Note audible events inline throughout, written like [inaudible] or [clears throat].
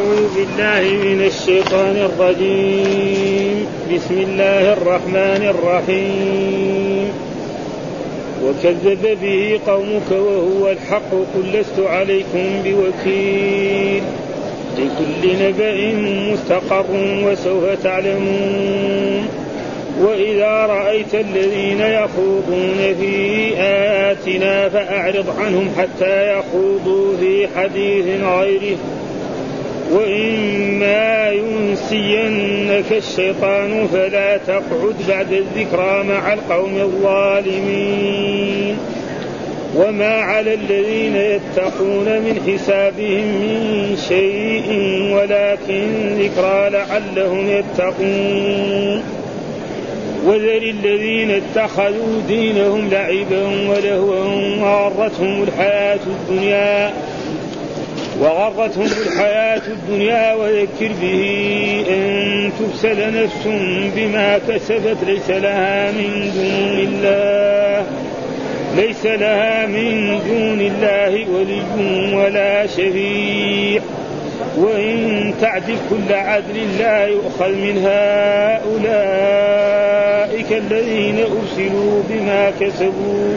أعوذ بالله من الشيطان الرجيم. بسم الله الرحمن الرحيم. وكذب به قومك وهو الحق. قل لست عليكم بوكيل. لكل نبأ مستقر وسوف تعلمون. وإذا رأيت الذين يخوضون في آياتنا فأعرض عنهم حتى يخوضوا في حديث غيره. وإما ينسينك الشيطان فلا تقعد بعد الذكرى مع القوم الظالمين. وما على الذين يتقون من حسابهم من شيء ولكن ذكرى لعلهم يتقون. وذر الذين اتخذوا دينهم لعبا ولهوا وغرتهم الحياة الدنيا وغرتهم الحياة الدنيا وذكر به أن تبسل نفس بما كسبت ليس لها من دون الله. ليس لها من دون الله ولي ولا شفيع. وإن تعدل كل عدل لا يؤخذ من هؤلاء الذين أرسلوا بما كسبوا.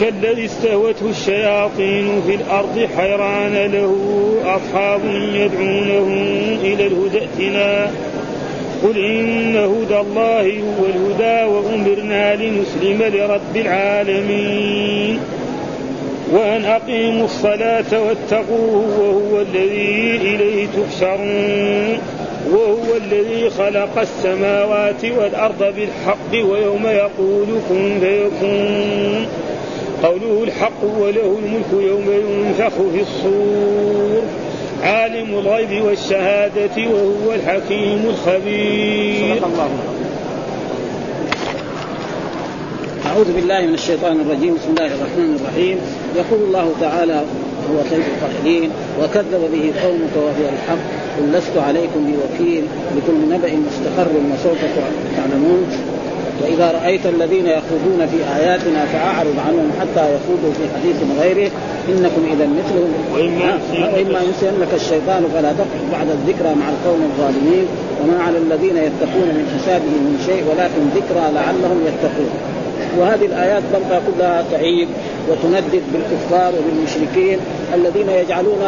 كالذي استهوته الشياطين في الأرض حيران له أصحاب يدعونه إلى الهدى ائتنا. قل إن هدى الله هو الهدى وأمرنا لنسلم لرب العالمين. وأن أقيموا الصلاة واتقوه وهو الذي إليه تحشرون. وهو الذي خلق السماوات والأرض بالحق ويوم يقول كن فيكون. قوله الحق وله الملك يوم ينفخ في الصور. عالم الغيب والشهادة وهو الحكيم الخبير. الله. أعوذ بالله من الشيطان الرجيم. بسم الله الرحمن الرحيم. يقول الله تعالى هو خير القائلين وكذب به قومك وهو الحق. قل لست عليكم بوكيل. لكل نبأ مستقر وسوف تعلمون. وإذا رأيت الذين يخوضون في آياتنا فأعرض عنهم حتى يخوضوا في حديث غيره. إنكم اذا مثلهم. واما ينسينك الشيطان فلا تقف بعد الذكرى مع القوم الظالمين. وما على الذين يتقون من حسابهم من شيء ولكن ذكرى لعلهم يتقون. وهذه الآيات تبقى كلها تعيد وتندد بالكفار وبالمشركين الذين يجعلون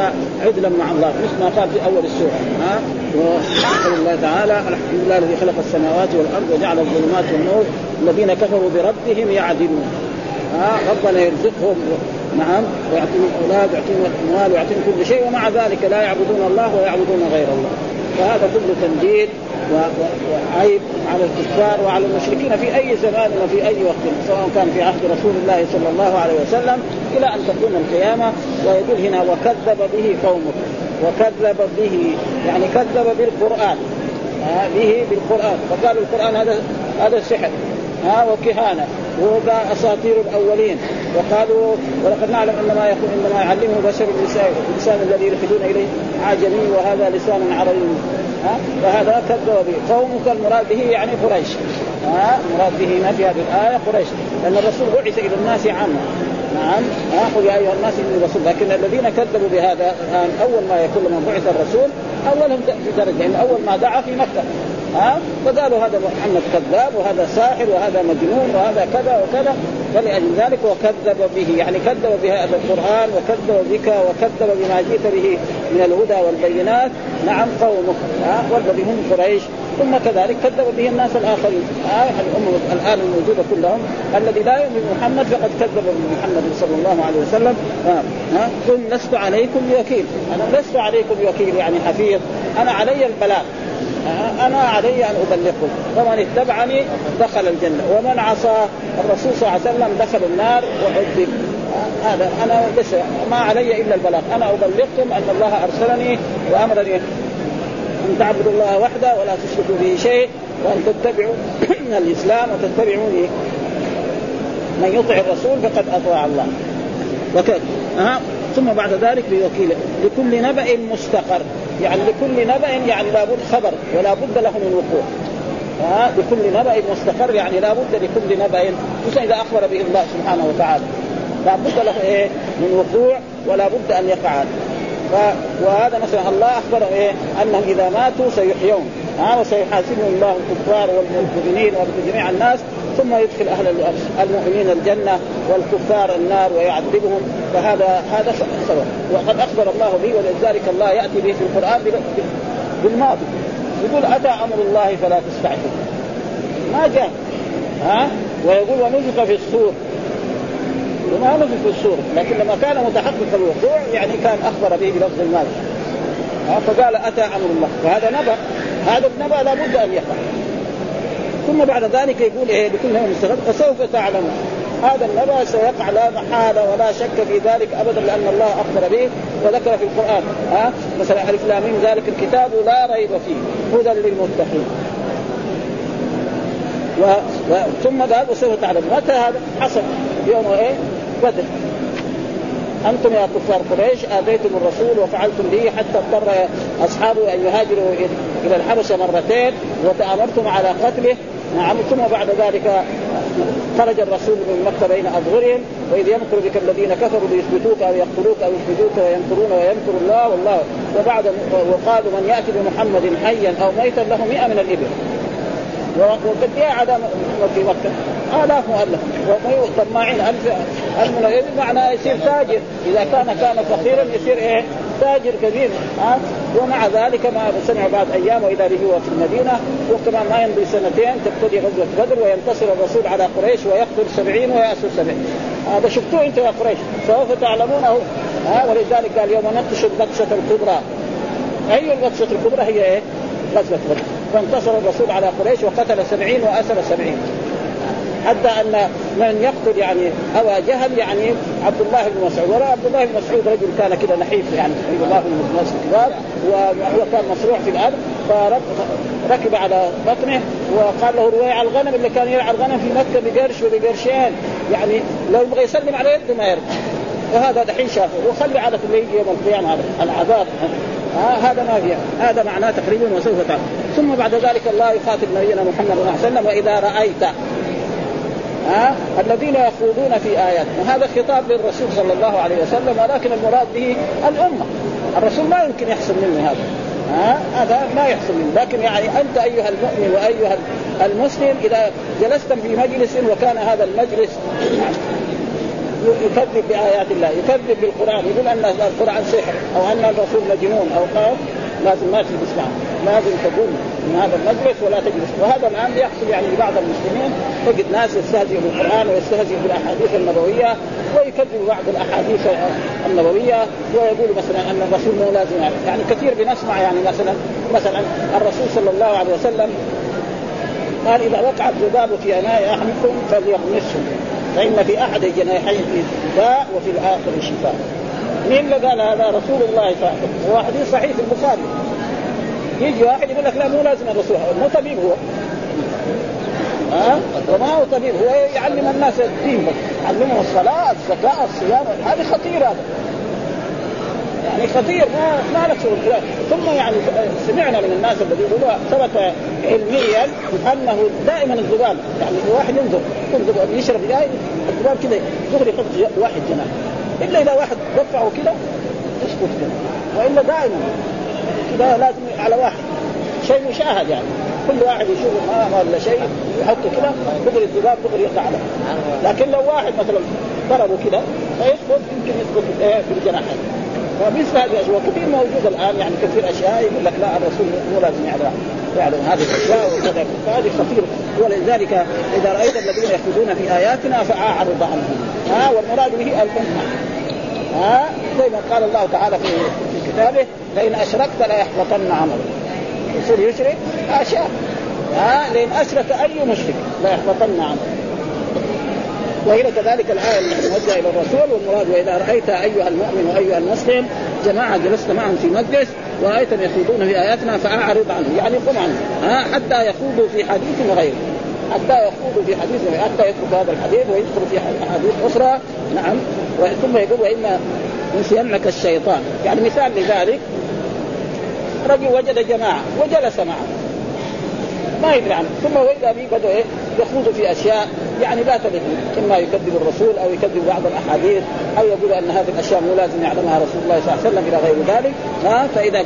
عدلا مع الله مثل ما قال في أول السورة ها؟ وقال الله تعالى الحمد لله الذي خلق السماوات والأرض وجعل الظلمات والنور الذين كفروا بربهم يعدلون. ها؟ ربنا يرزقهم نعم ويعطيهم أولاد ويعطيهم أموال ويعطيهم كل شيء ومع ذلك لا يعبدون الله ويعبدون غير الله. فهذا كله تنديد وعيب على الكفار وعلى المشركين في أي زمان وفي أي وقت سواء كان في عهد رسول الله صلى الله عليه وسلم إلى أن تقوم القيامة. ويقول هنا وكذب به قومك وكذب به يعني كذب بالقرآن. آه به بالقرآن. فقالوا القرآن هذا هذا سحر. ها آه وكهانة. وهو أساطير الأولين. وقالوا ولقد نعلم أن ما يقول انما يعلمه بشر اللسان الذي يلحدون إليه عجمي وهذا لسان عربي. فهذا كذب به قومك المراد به يعني قريش. ها؟ المراد به هنا في هذه الآية؟ قريش. لأن الرسول بعث إلى الناس عامه نعم. قل يا أيها الناس إني رسول. لكن الذين كذبوا بهذا الآن أول ما يكون لما بعث الرسول أولهم في درجة. يعني أول ما دعا في مكة. ها فقالوا هذا محمد كذاب وهذا ساحر وهذا مجنون وهذا كذا وكذا. فلأجل ذلك وكذب به يعني كذب بهذا القرآن وكذب بك وكذب بما جئت به من الهدى والبينات. نعم قومك والذي هم قريش. ثم كذلك كذب به الناس الاخرين آه الأمم الآن الموجودة كلهم الذي لا يؤمن بمحمد فقد كذب بمحمد صلى الله عليه وسلم. ها آه قل لست عليكم بوكيل. أنا لست عليكم بوكيل يعني حفيظ. أنا علي البلاغ. أنا علي أن أبلغكم. فمن اتبعني دخل الجنة. ومن عصى الرسول صلى الله عليه وسلم دخل النار وعذب هذا أنا ما علي إلا البلاغ. أنا أبلغكم أن الله أرسلني وأمرني أن تعبدوا الله وحده ولا تشركوا به شيء وأن تتبعوا [clears throat] الإسلام وتتبعوا من يطع الرسول فقد أطاع الله. وكذا. ها ثم بعد ذلك بوكيل لكل نبأ مستقر. يعني لكل نبأ يعني لابد خبر ولا بد له من وقوع. ها لكل نبأ مستقر يعني لا بد لكل نبأ. خصوصا إذا أخبر به الله سبحانه وتعالى. لا بد له إيه؟ من وقوع ولا بد أن يقع. وهذا مثلا الله أخبر إيه؟ أنهم إذا ماتوا سيحيون. ها وسيحاسبهم الله الكفار والمؤمنين وجميع الناس ثم يدخل أهل المؤمنين الجنة والكفار النار ويعذبهم. فهذا هذا سبب. وقد أخبر الله به ولذلك الله يأتي به في القرآن بالماضي. يقول أتى أمر الله فلا تستعجل. ما جاء. ها؟ ويقول ونفخ في الصور. وما نفخ في الصور لكن لما كان متحقق الوقوع يعني كان أخبر به بلفظ الماضي فقال أتى أمر الله. وهذا نبأ. هذا النبأ لابد أن يقع. ثم بعد ذلك يقول إيه لكل يوم مستقر فسوف تعلمون. هذا النبأ سيقع لا محالة ولا شك في ذلك أبدا لأن الله أخبر به وذكر في القرآن. ها مثلا ألف لام ذلك الكتاب لا ريب فيه. هدى للمتقين. و... و... ثم قال وسوف تعلم متى هذا؟ حصل. يوم إيه؟ بدر. أنتم يا كفار قريش اذيتم الرسول وفعلتم به حتى اضطر أصحابه أن يهاجروا إلى الحبشة مرتين وتأمرتم على قتله. نعم ثم بعد ذلك خرج الرسول من مكة بين أظهرهم وإذ يمكر بك الذين كفروا ليثبتوك أو يقتلوك أو يخرجوك ويمكرون ويمكر الله والله. وبعد وقالوا من يأتي بمحمد حيا أو ميتا له 100 من الإبل. وقد جاء عدم في مكة. آلاف مؤلف. طماعين. ألف ألف من معناه يصير تاجر؟ إذا كان كان فقيرا يصير إيه؟ تاجر كبير ها؟ ومع ذلك ما سمع بعد أيام وإذا رجعوا في المدينة وكمان ما يمضي سنتين تبتدي غزوة بدر وينتصر الرسول على قريش ويقتل سبعين ويأسر سبعين. هذا شفتوه أنتم يا قريش؟ سوف تعلمونه ها؟ ولذلك قال يوم نبطش البطشة الكبرى. أي البطشة الكبرى هي إيه؟ غزوة بدر. فانتصر الرسول على قريش وقتل سبعين وأسر سبعين. حتى أن من يقتل يعني أبا جهل يعني عبد الله بن مسعود. ولا عبد الله بن مسعود رجل كان كذا نحيف يعني عند الله بن مسعود. وهو كان مصروع في الأرض فركب على بطنه وقال له رويع الغنم اللي كان يرعى الغنم في مكة بقرش وبقرشين. يعني لو يبغى يسلم على يده ما يرد. وهذا دحين شافه. وخلي على اللي يجي يوم القيامة هذا العذاب. آه هذا ما فيها. هذا معناه تقريبا وسوف تعلم ثم بعد ذلك الله يخاطب نبينا محمد صلى الله عليه وسلم وإذا رأيت ها؟ الذين يخوضون في آيات. وهذا خطاب للرسول صلى الله عليه وسلم ولكن المراد به الأمة. الرسول ما يمكن يحصل منه هذا. ها؟ هذا ما يحصل منه. لكن يعني أنت أيها المؤمن وأيها المسلم إذا جلست في مجلس وكان هذا المجلس يكذب بآيات الله يكذب بالقرآن يقول أن القرآن سحر أو أن الرسول مجنون أو قال لازم ما تجلس معه لازم تقوم. من هذا المجلس ولا تجلس. وهذا الآن يحصل يعني لبعض المسلمين. تجد ناس يستهزئ بالقرآن ويستهزئ بالأحاديث النبوية ويكذب بعض الأحاديث النبوية ويقول مثلا أن الرسول مو لازم يعني, يعني كثير بنسمع يعني مثلا مثلا الرسول صلى الله عليه وسلم قال إذا وقع الذباب في أناء أحدكم فليغمسه. فإن في أحد جناحيه داء وفي الآخر شفاء. مين اللي قال هذا؟ رسول الله صحيح هو حديث صحيح في البخاري. يجي واحد يقول لك لا مو لازم الرسول مو طبيب هو. ها؟ وما هو طبيب هو يعلم الناس الدين بس يعلمهم الصلاة الزكاة الصيام هذه خطير هذا. يعني خطير ما ما له شغل. ثم يعني سمعنا من الناس الذين يقولوا ثبت علميا أنه دائما الذباب. يعني الواحد ينظر ينظر يشرب جاي الذباب كذا دغري يحط واحد جناح. إلا إذا واحد رفعه كذا يسقط كذا. وإلا دائما. كذا لازم على واحد. شيء مشاهد يعني. كل واحد يشوف ما ولا شيء يحطه كذا دغري الذباب دغري يقع له لكن لو واحد مثلا ضربه كذا فيسقط يمكن يسقط في الجناحين فمثل هذه الاشياء كثير موجوده الآن يعني كثير أشياء يقول لك لا الرسول مو لازم يعلم يعلم هذه الأشياء وكذا. فهذه خطيرة. ولذلك إذا رأيت الذين يخوضون في آياتنا فأعرض عنهم. ها والمراد به الأمة. ها زي ما قال الله تعالى في كتابه لئن أشركت ليحبطن عملك. يصير يشرك؟ اشياء ها لئن أشرك أي مشرك ليحبطن عمله وهي كذلك الآية الموجهه إلى الرسول والمراد وإذا رأيت أيها المؤمن وأيها المسلم جماعة جلست معهم في مجلس ورأيت يخوضون في آياتنا فأعرض عنه يعني قم عنه ها حتى يخوضوا في حديث غيره حتى يخوضوا في حديث حتى يترك هذا الحديث ويدخل في أحاديث أخرى. نعم. ثم يقول واما ينسينك الشيطان. يعني مثال لذلك رجل وجد جماعة وجلس معه. ما يدري عنه. ثم وإذا به بدأ إيه يخوض في أشياء يعني لا تليق إما يكذب الرسول أو يكذب بعض الأحاديث أو يقول أن هذه الأشياء مو لازم يعلمها رسول الله صلى الله عليه وسلم إلى غير ذلك. ها فإذا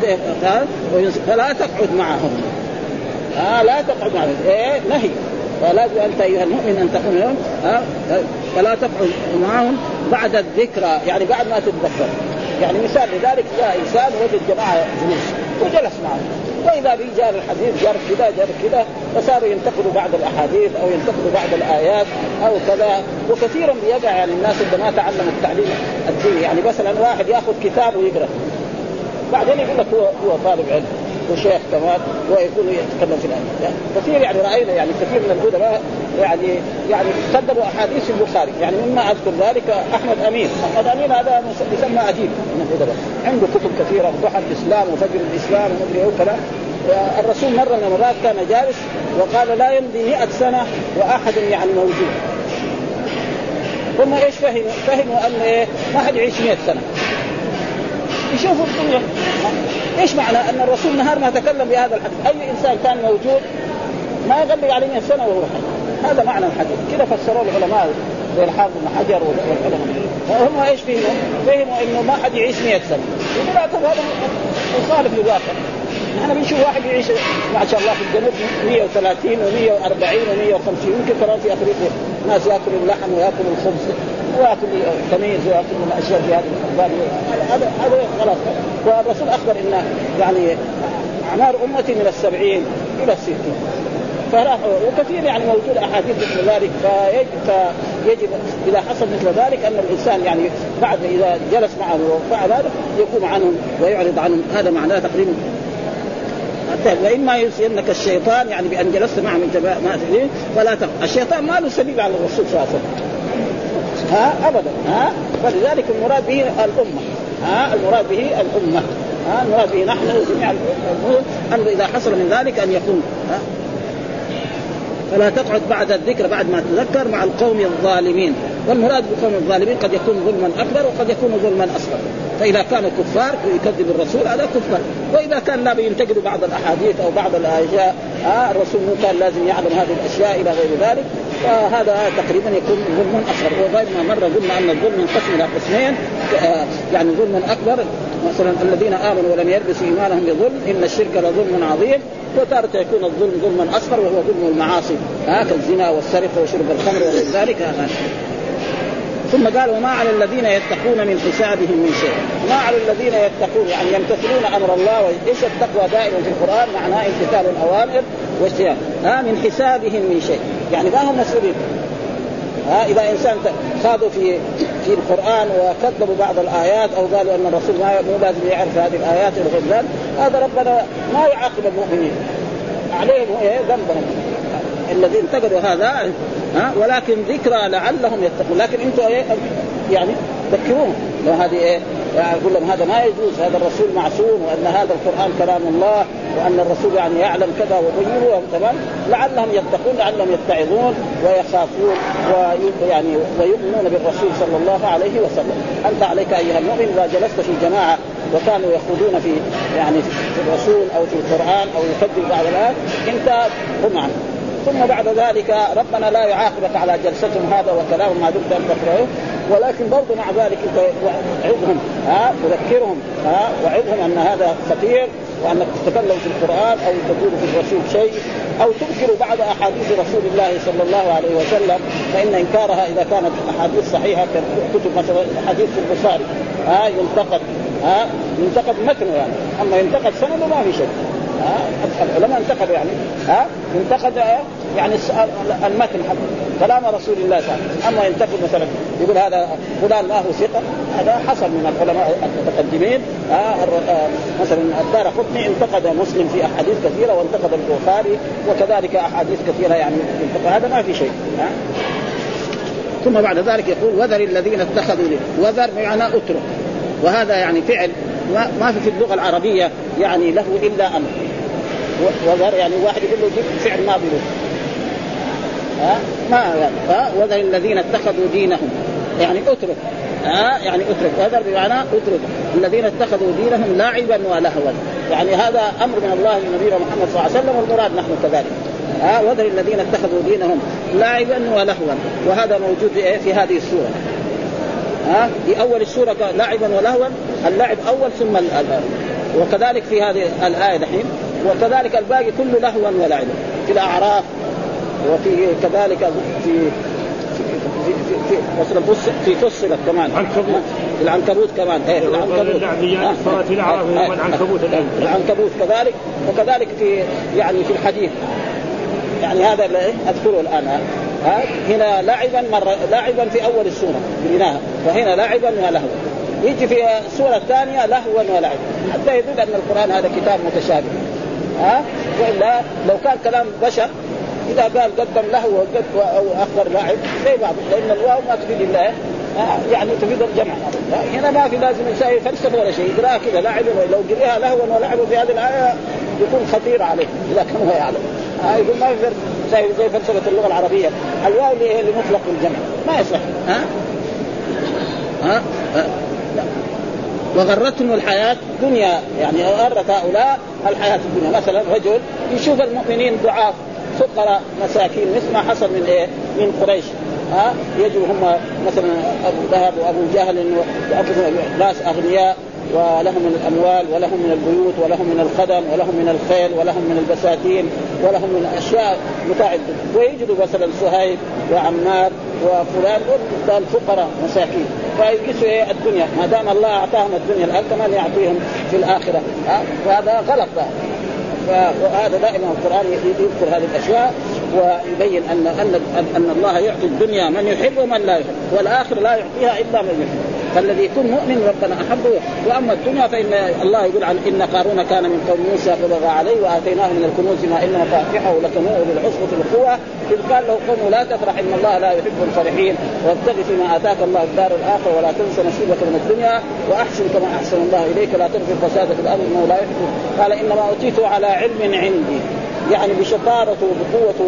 فلا تقعد معهم. ها لا تقعد معهم. إيه نهي. فلازم أنت أيها المؤمن أن تكون لهم ها فلا تقعد معهم بعد الذكرى يعني بعد ما تتذكر. يعني مثال لذلك جاء إنسان وجد جماعة جلوس. وجلس معهم وإذا به جار الحديث جار كذا جار كذا فصاروا ينتقدوا بعض الأحاديث أو ينتقدوا بعض الآيات أو كذا. وكثيرا بيقع يعني الناس اللي ما تعلموا التعليم الديني. يعني مثلا واحد يأخذ كتاب ويقرأ. بعدين يقول لك هو هو طالب علم. وشيخ كمان ويكون يتكلم في الآية يعني كثير يعني رأينا يعني كثير من العلماء يعني يعني قدموا أحاديث في البخاري. يعني مما أذكر ذلك أحمد أمين. أحمد أمين هذا يسمى اديب من الادباء عنده كتب كثيرة ضحى الإسلام وفجر الإسلام ومدري وكذا. الرسول مره من المرات كان جالس وقال لا يمضي 100 سنة وأحد يعني موجود. هم إيش فهموا؟ فهموا أن إيه؟ ما حد يعيش 100 سنة. يشوفوا الدنيا. إيش معنى أن الرسول نهار ما تكلم بهذا الحديث؟ أي إنسان كان موجود ما يغلق عليه 100 سنة وهو حي. هذا معنى الحديث. كذا فسروه العلماء زي الحافظ بن حجر والعلماء فهم إيش فهموا؟ فهموا إنه ما حد يعيش 100 سنة. يقول هذا مخالف للواقع إحنا بنشوف واحد يعيش ما شاء الله في الجنوب 130 و140 و150 يمكن كمان في أفريقيا ناس يأكلوا اللحم ويأكلوا الخبز. وياكل تميز وياكل من الأشياء في هذه الارباب هذا هذا خلاص والرسول أخبر إن يعني أعمار أمتي من السبعين إلى الستين. فلا وكثير يعني موجود أحاديث مثل ذلك. فيجب, إذا حصل مثل ذلك أن الإنسان يعني بعد إذا جلس معه وفعل هذا يقوم عنهم ويعرض عنهم. هذا معناه تقريبا. وإما ينسينك الشيطان يعني بأن جلست معه من ما فلا تقل. الشيطان ما له سبيل على الرسول صلى الله عليه وسلم. ها؟ ابدا. ها؟ فلذلك المراد به الأمة. ها؟ المراد به الأمة. ها؟ المراد به نحن جميع أن إذا حصل من ذلك أن يكون. ها؟ فلا تقعد بعد الذكر بعد ما تذكر مع القوم الظالمين. والمراد بالقوم الظالمين قد يكون ظلما أكبر وقد يكون ظلما أصغر. فإذا كانوا كفار يكذب الرسول هذا كفار. وإذا كان لا ينتقدوا بعض الأحاديث أو بعض الأشياء. آه الرسول مو كان لازم يعلم هذه الأشياء إلى غير ذلك. فهذا تقريبا يكون ظلما أصغر. وغير ما مرة قلنا ان الظلم ينقسم إلى قسمين. آه يعني ظلما أكبر. مثلا الذين آمنوا ولم يلبسوا إيمانهم بظلم إن الشرك لظلم عظيم. وتارة يكون الظلم ظلما أصغر وهو ظلم المعاصي. ها كالزنا والسرقة وشرب الخمر وغير ذلك. ثم قال وما على الذين يتقون من حسابهم من شيء. ما على الذين يتقون يعني يمتثلون أمر الله إيش التقوى دائما في القرآن؟ معناه امتثال الأوامر واجتناب ها من حسابهم من شيء. يعني ما هم مسؤولين. ها إذا إنسان خاضوا في في القرآن وكذبوا بعض الآيات أو قالوا أن الرسول ما مو لازم يعرف هذه الآيات ذلك هذا ربنا ما يعاقب المؤمنين. عليهم ذنبهم. الذين انتقدوا هذا ها؟ ولكن ذكرى لعلهم يتقون. لكن أنتم إيه؟ يعني ذكروهم. لو هذه إيه؟ يقول لهم هذا ما يجوز. هذا الرسول معصوم وأن هذا القرآن كلام الله وأن الرسول يعني يعلم كذا وبينوا تمام؟ لعلهم يتقون لعلهم يتعظون ويخافون ويعني ويؤمنون بالرسول صلى الله عليه وسلم. أنت عليك أيها المؤمن إذا جلست في جماعة وكانوا يخوضون في يعني في الرسول أو في القرآن أو يكذب بعض الايات انت قم عنه ثم بعد ذلك ربنا لا يعاقبك على جلستهم هذا وكلامهم ما دمت ان تكرهه ولكن برضه مع ذلك انت عظهم ها تذكرهم ها وعظهم أن هذا خطير وأنك تتكلم في القرآن أو تقول في الرسول شيء أو تنكر بعض أحاديث رسول الله صلى الله عليه وسلم فإن إنكارها إذا كانت أحاديث صحيحة كتب مثلا حديث في البخاري ها ينتقد ها ينتقد متنه يعني أما ينتقد سنده ما في شيء ها؟ العلماء انتقدوا يعني؟ ها؟ انتقد يعني المتن حق كلام رسول الله صلى الله عليه وسلم. أما ينتقد مثلا يقول هذا فلان ما هو ثقة. هذا حصل من العلماء المتقدمين. مثلا الدار قطني انتقد مسلم في أحاديث كثيرة وانتقد البخاري وكذلك أحاديث كثيرة يعني هذا ما في شيء. ها؟ ثم بعد ذلك يقول وذر الذين اتخذوا لي. وذر معنى اترك. وهذا يعني فعل ما, ما في اللغة العربية يعني له إلا أمر. وذر يعني واحد يقول له جيب فعل ماضي له. ها؟ ما يعني. ها؟ وذر الذين اتخذوا دينهم. يعني اترك. ها؟ يعني اترك. هذا بمعنى اترك. الذين اتخذوا دينهم لاعبا ولهوا. يعني هذا أمر من الله لنبينا محمد صلى الله عليه وسلم والمراد نحن كذلك. ها؟ وذر الذين اتخذوا دينهم لاعبا ولهوا. وهذا موجود في, في هذه السورة. ها؟ في أول السورة لاعبا ولهوا. اللعب أول ثم وكذلك في هذه الآية دحين. وكذلك الباقي كله لهوا ولعبا في الأعراف وفي كذلك في في في في, في فصلت كمان. عنكبوت العنكبوت كمان. إيه العنكبوت. صارت في الأعراف العنكبوت العنكبوت كذلك. وكذلك في يعني في الحديث. يعني هذا اللي أذكره الآن. ها هنا لاعبا مره لاعبا في أول السورة بناها. وهنا لاعبا ولهوا. يجي في السوره الثانية لهوا ولعبا. حتى يدل أن القرآن هذا كتاب متشابه. ها؟ والا لو كان كلام بشر إذا قال قدم له أو اخر لاعب زي بعض لأن الواو ما تفيد إلا يعني تفيد الجمع. هنا ما في لازم يساوي فلسفة ولا شيء يقراها كذا لاعب لو قريها لهوا ولعبوا في هذه الآية يكون خطير عليه اذا كان هو يعلم. آه يقول ما في زي زي فلسفة اللغة العربية. الواو لمطلق الجمع ما يصح. ها؟ ها, ها؟ وغرتهم الحياة الدنيا يعني غرت هؤلاء الحياة الدنيا. مثلا رجل يشوف المؤمنين ضعاف فقراء مساكين مثل ما حصل من إيه؟ من قريش. ها؟ يجوا هم مثلا أبو لهب وأبو جهل ناس أغنياء ولهم من الأموال ولهم من البيوت ولهم من الخدم ولهم من الخيل ولهم من البساتين ولهم من أشياء متاع ويجدوا مثلا صهيب وعمار وفلان فقراء مساكين. فيقيسوا إيه؟ الدنيا. ما دام الله أعطاهم الدنيا الآن كمان يعطيهم في الآخرة. ها؟ وهذا غلط. وهذا دائما القرآن يذكر هذه الأشياء ويبين ان ان أن الله يعطي الدنيا من يحب ومن لا يحب والاخر لا يعطيها إلا من يحب. فالذي يكون مؤمن ربنا أحبه واما الدنيا فإن الله يقول عن إن قارون كان من قوم موسى فبغى عليه وآتيناه من الكنوز ما ان مفاتحه لتنوء بالعصبة القوه إذ قال له قوم لا تفرح إن الله لا يحب الفرحين. وابتغ فيما آتاك الله الدار الآخرة ولا تنس نصيبك من الدنيا وأحسن كما أحسن الله إليك. لا تبغي الفساد في الأرض إنه لا يحب. قال إنما اوتيته على علم عندي. يعني بشطارته وبقوته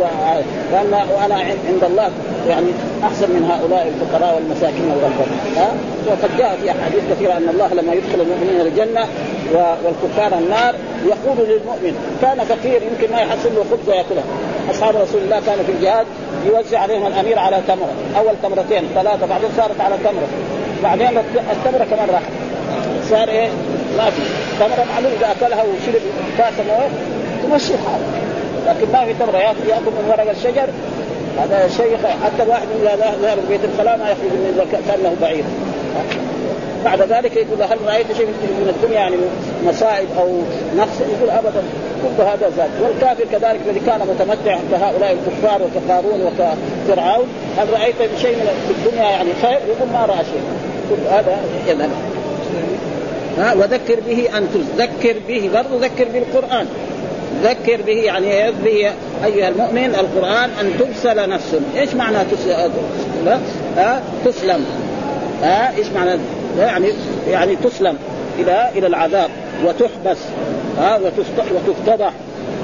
وأنا, وأنا عند الله يعني أحسن من هؤلاء الفقراء والمساكين والغرباء ها؟ وقد جاء في أحاديث كثيرة أن الله لما يدخل المؤمنين الجنة والكفار النار يقول للمؤمن كان فقير يمكن ما يحصل له خبز ياكلها أصحاب رسول الله كانوا في الجهاد يوزع عليهم الأمير على تمرة أول تمرتين ثلاثة بعدين صارت على تمرة. بعدين التمرة كمان راحت. صار إيه؟ ما في. تمرة معلوم إذا أكلها وشرب كاس موية تمشي حاله لكن ما في تمره ياكل من ورق الشجر. هذا شيء حتى الواحد اذا ذهب بيت الخلاء ما يخرج من كأنه بعير. بعد ذلك يقول هل رأيت شيء من الدنيا يعني مصائب أو نقص؟ يقول ابدا كل هذا زاد والكافر كذلك الذي كان متمتع كهؤلاء الكفار وكقارون وكفرعون هل رأيت شيء من الدنيا يعني خير؟ يقول ما رأى شيء. كل هذا يذهب. ها؟ وذكر به أن تذكر به برضه ذكر بالقرآن. ذكر به يعني به أيها المؤمن القرآن أن تبسل نفس. إيش معنى تسلم ها؟ تسلم. ها؟ إيش معنى؟ يعني يعني تسلم إلى إلى العذاب. وتحبس. ها؟ وتفتضح.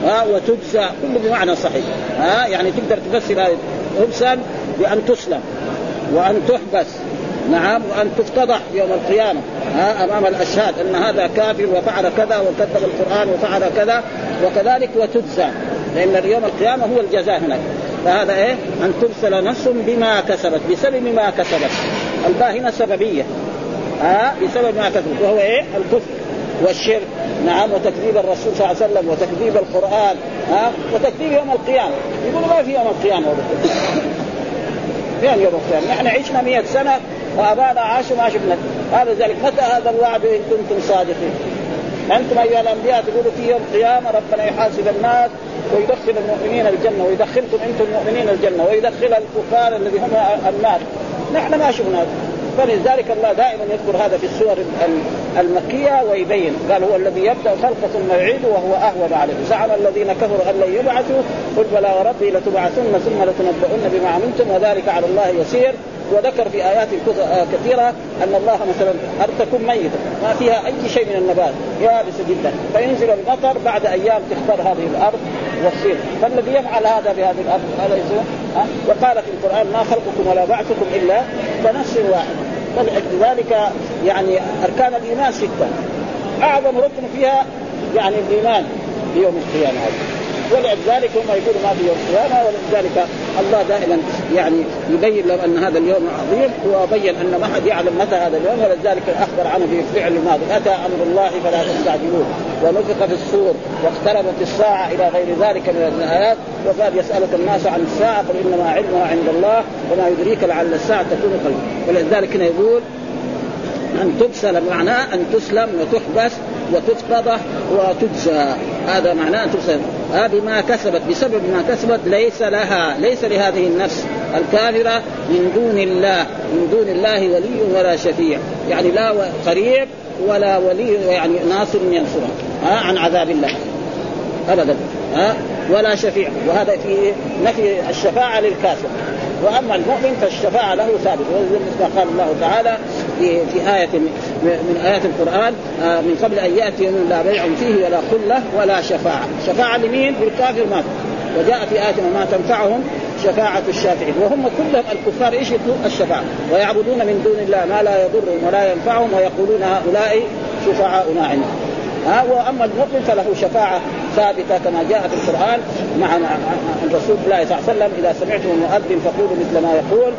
ها؟ وتجزى كله بمعنى صحيح. ها؟ يعني تقدر تفسر حبسا بأن تسلم. وأن تحبس. نعم؟ وأن تفتضح يوم القيامة. ها أمام الأشهاد أن هذا كافر وفعل كذا وكذب القرآن وفعل كذا وكذلك وتجزى لأن يوم القيامة هو الجزاء هناك. فهذا إيه؟ أن ترسل نفس بما كسبت بسبب ما كسبت. الباء هنا سببية. ها بسبب ما كسبت. وهو إيه؟ الكفر والشرك. نعم وتكذيب الرسول صلى الله عليه وسلم وتكذيب القرآن. ها وتكذيب يوم القيامة. يقولوا ما في يوم القيامة فين يوم القيامة؟ نحن عشنا 100 سنة. وأبانا عاشوا ما شفنا. هذا ذلك. متى هذا الوعد إن كنتم صادقين؟ أنتم أيها الأنبياء تقولوا في يوم القيامة ربنا يحاسب الناس ويدخل المؤمنين الجنة ويدخلكم أنتم المؤمنين الجنة ويدخل الكفار الذي هم النار. نحن ما شفنا. فلذلك الله دائما يذكر هذا في السور المكية ويبين. قال هو الذي يبدأ الخلق ثم يعيد وهو أهون عليه. زعم الذين كفروا أن لن يبعثوا. قل بلى وربي لتبعثن ثم لتنبؤن بما عملتم وذلك على الله يسير. وذكر في آيات آه، كثيرة أن الله مثلا أرض تكون ميتة ما فيها أي شيء من النبات يابسة جدا. فينزل المطر بعد أيام تخبر هذه الأرض والصير فالذي يفعل هذا بهذه الأرض هذا يسوع وقال في القرآن ما خلقكم ولا بعثكم إلا كنفس واحد فلذلك يعني أركان الإيمان ستة. أعظم ركن فيها يعني الإيمان بيوم القيامة. هذا ولذلك هم يقولوا ما في يوم القيامه ولذلك الله دائما يعني يبين لهم أن هذا اليوم عظيم وبين أن ما حد يعلم متى هذا اليوم ولذلك أخبر عنه في فعل الماضي أتى أمر الله فلا تستعجلوه. ونفخ في الصور واقتربت الساعة إلى غير ذلك من الآيات وقال يسألك الناس عن الساعة قل إنما علمها عند الله وما يدريك لعل الساعة تكون قريبا ولذلك هنا يقول أن تبسل معناه أن تسلم وتحبس وتفتضح وتجزى. هذا معناه أن تبسل. بما كسبت. بسبب ما كسبت ليس لها ليس لهذه النفس الكافرة من دون الله من دون الله ولي ولا شفيع. يعني لا قريب ولا ولي يعني ناصر ينصره. آه عن عذاب الله. آه ولا شفيع. وهذا في نفي الشفاعة للكافر. وأما المؤمن فالشفاعة له ثابت مثل قال الله تعالى في في آية من آيات القرآن آه، من قبل أن يأتي يوم لا بيع فيه ولا خلة ولا شفاعة، شفاعة لمين؟ للكافر مات وجاء في آية ما تنفعهم شفاعة الشافعين. وهم كلهم الكفار إيش الشفاعة. ويعبدون من دون الله ما لا يضرهم ولا ينفعهم ويقولون هؤلاء شفعاؤنا عندنا ها وأما المؤمن فله شفاعة ثابتة كما جاء في القرآن مع الرسول الله صلى الله عليه وسلم إذا سمعتم المؤذن فقولوا مثل ما يقول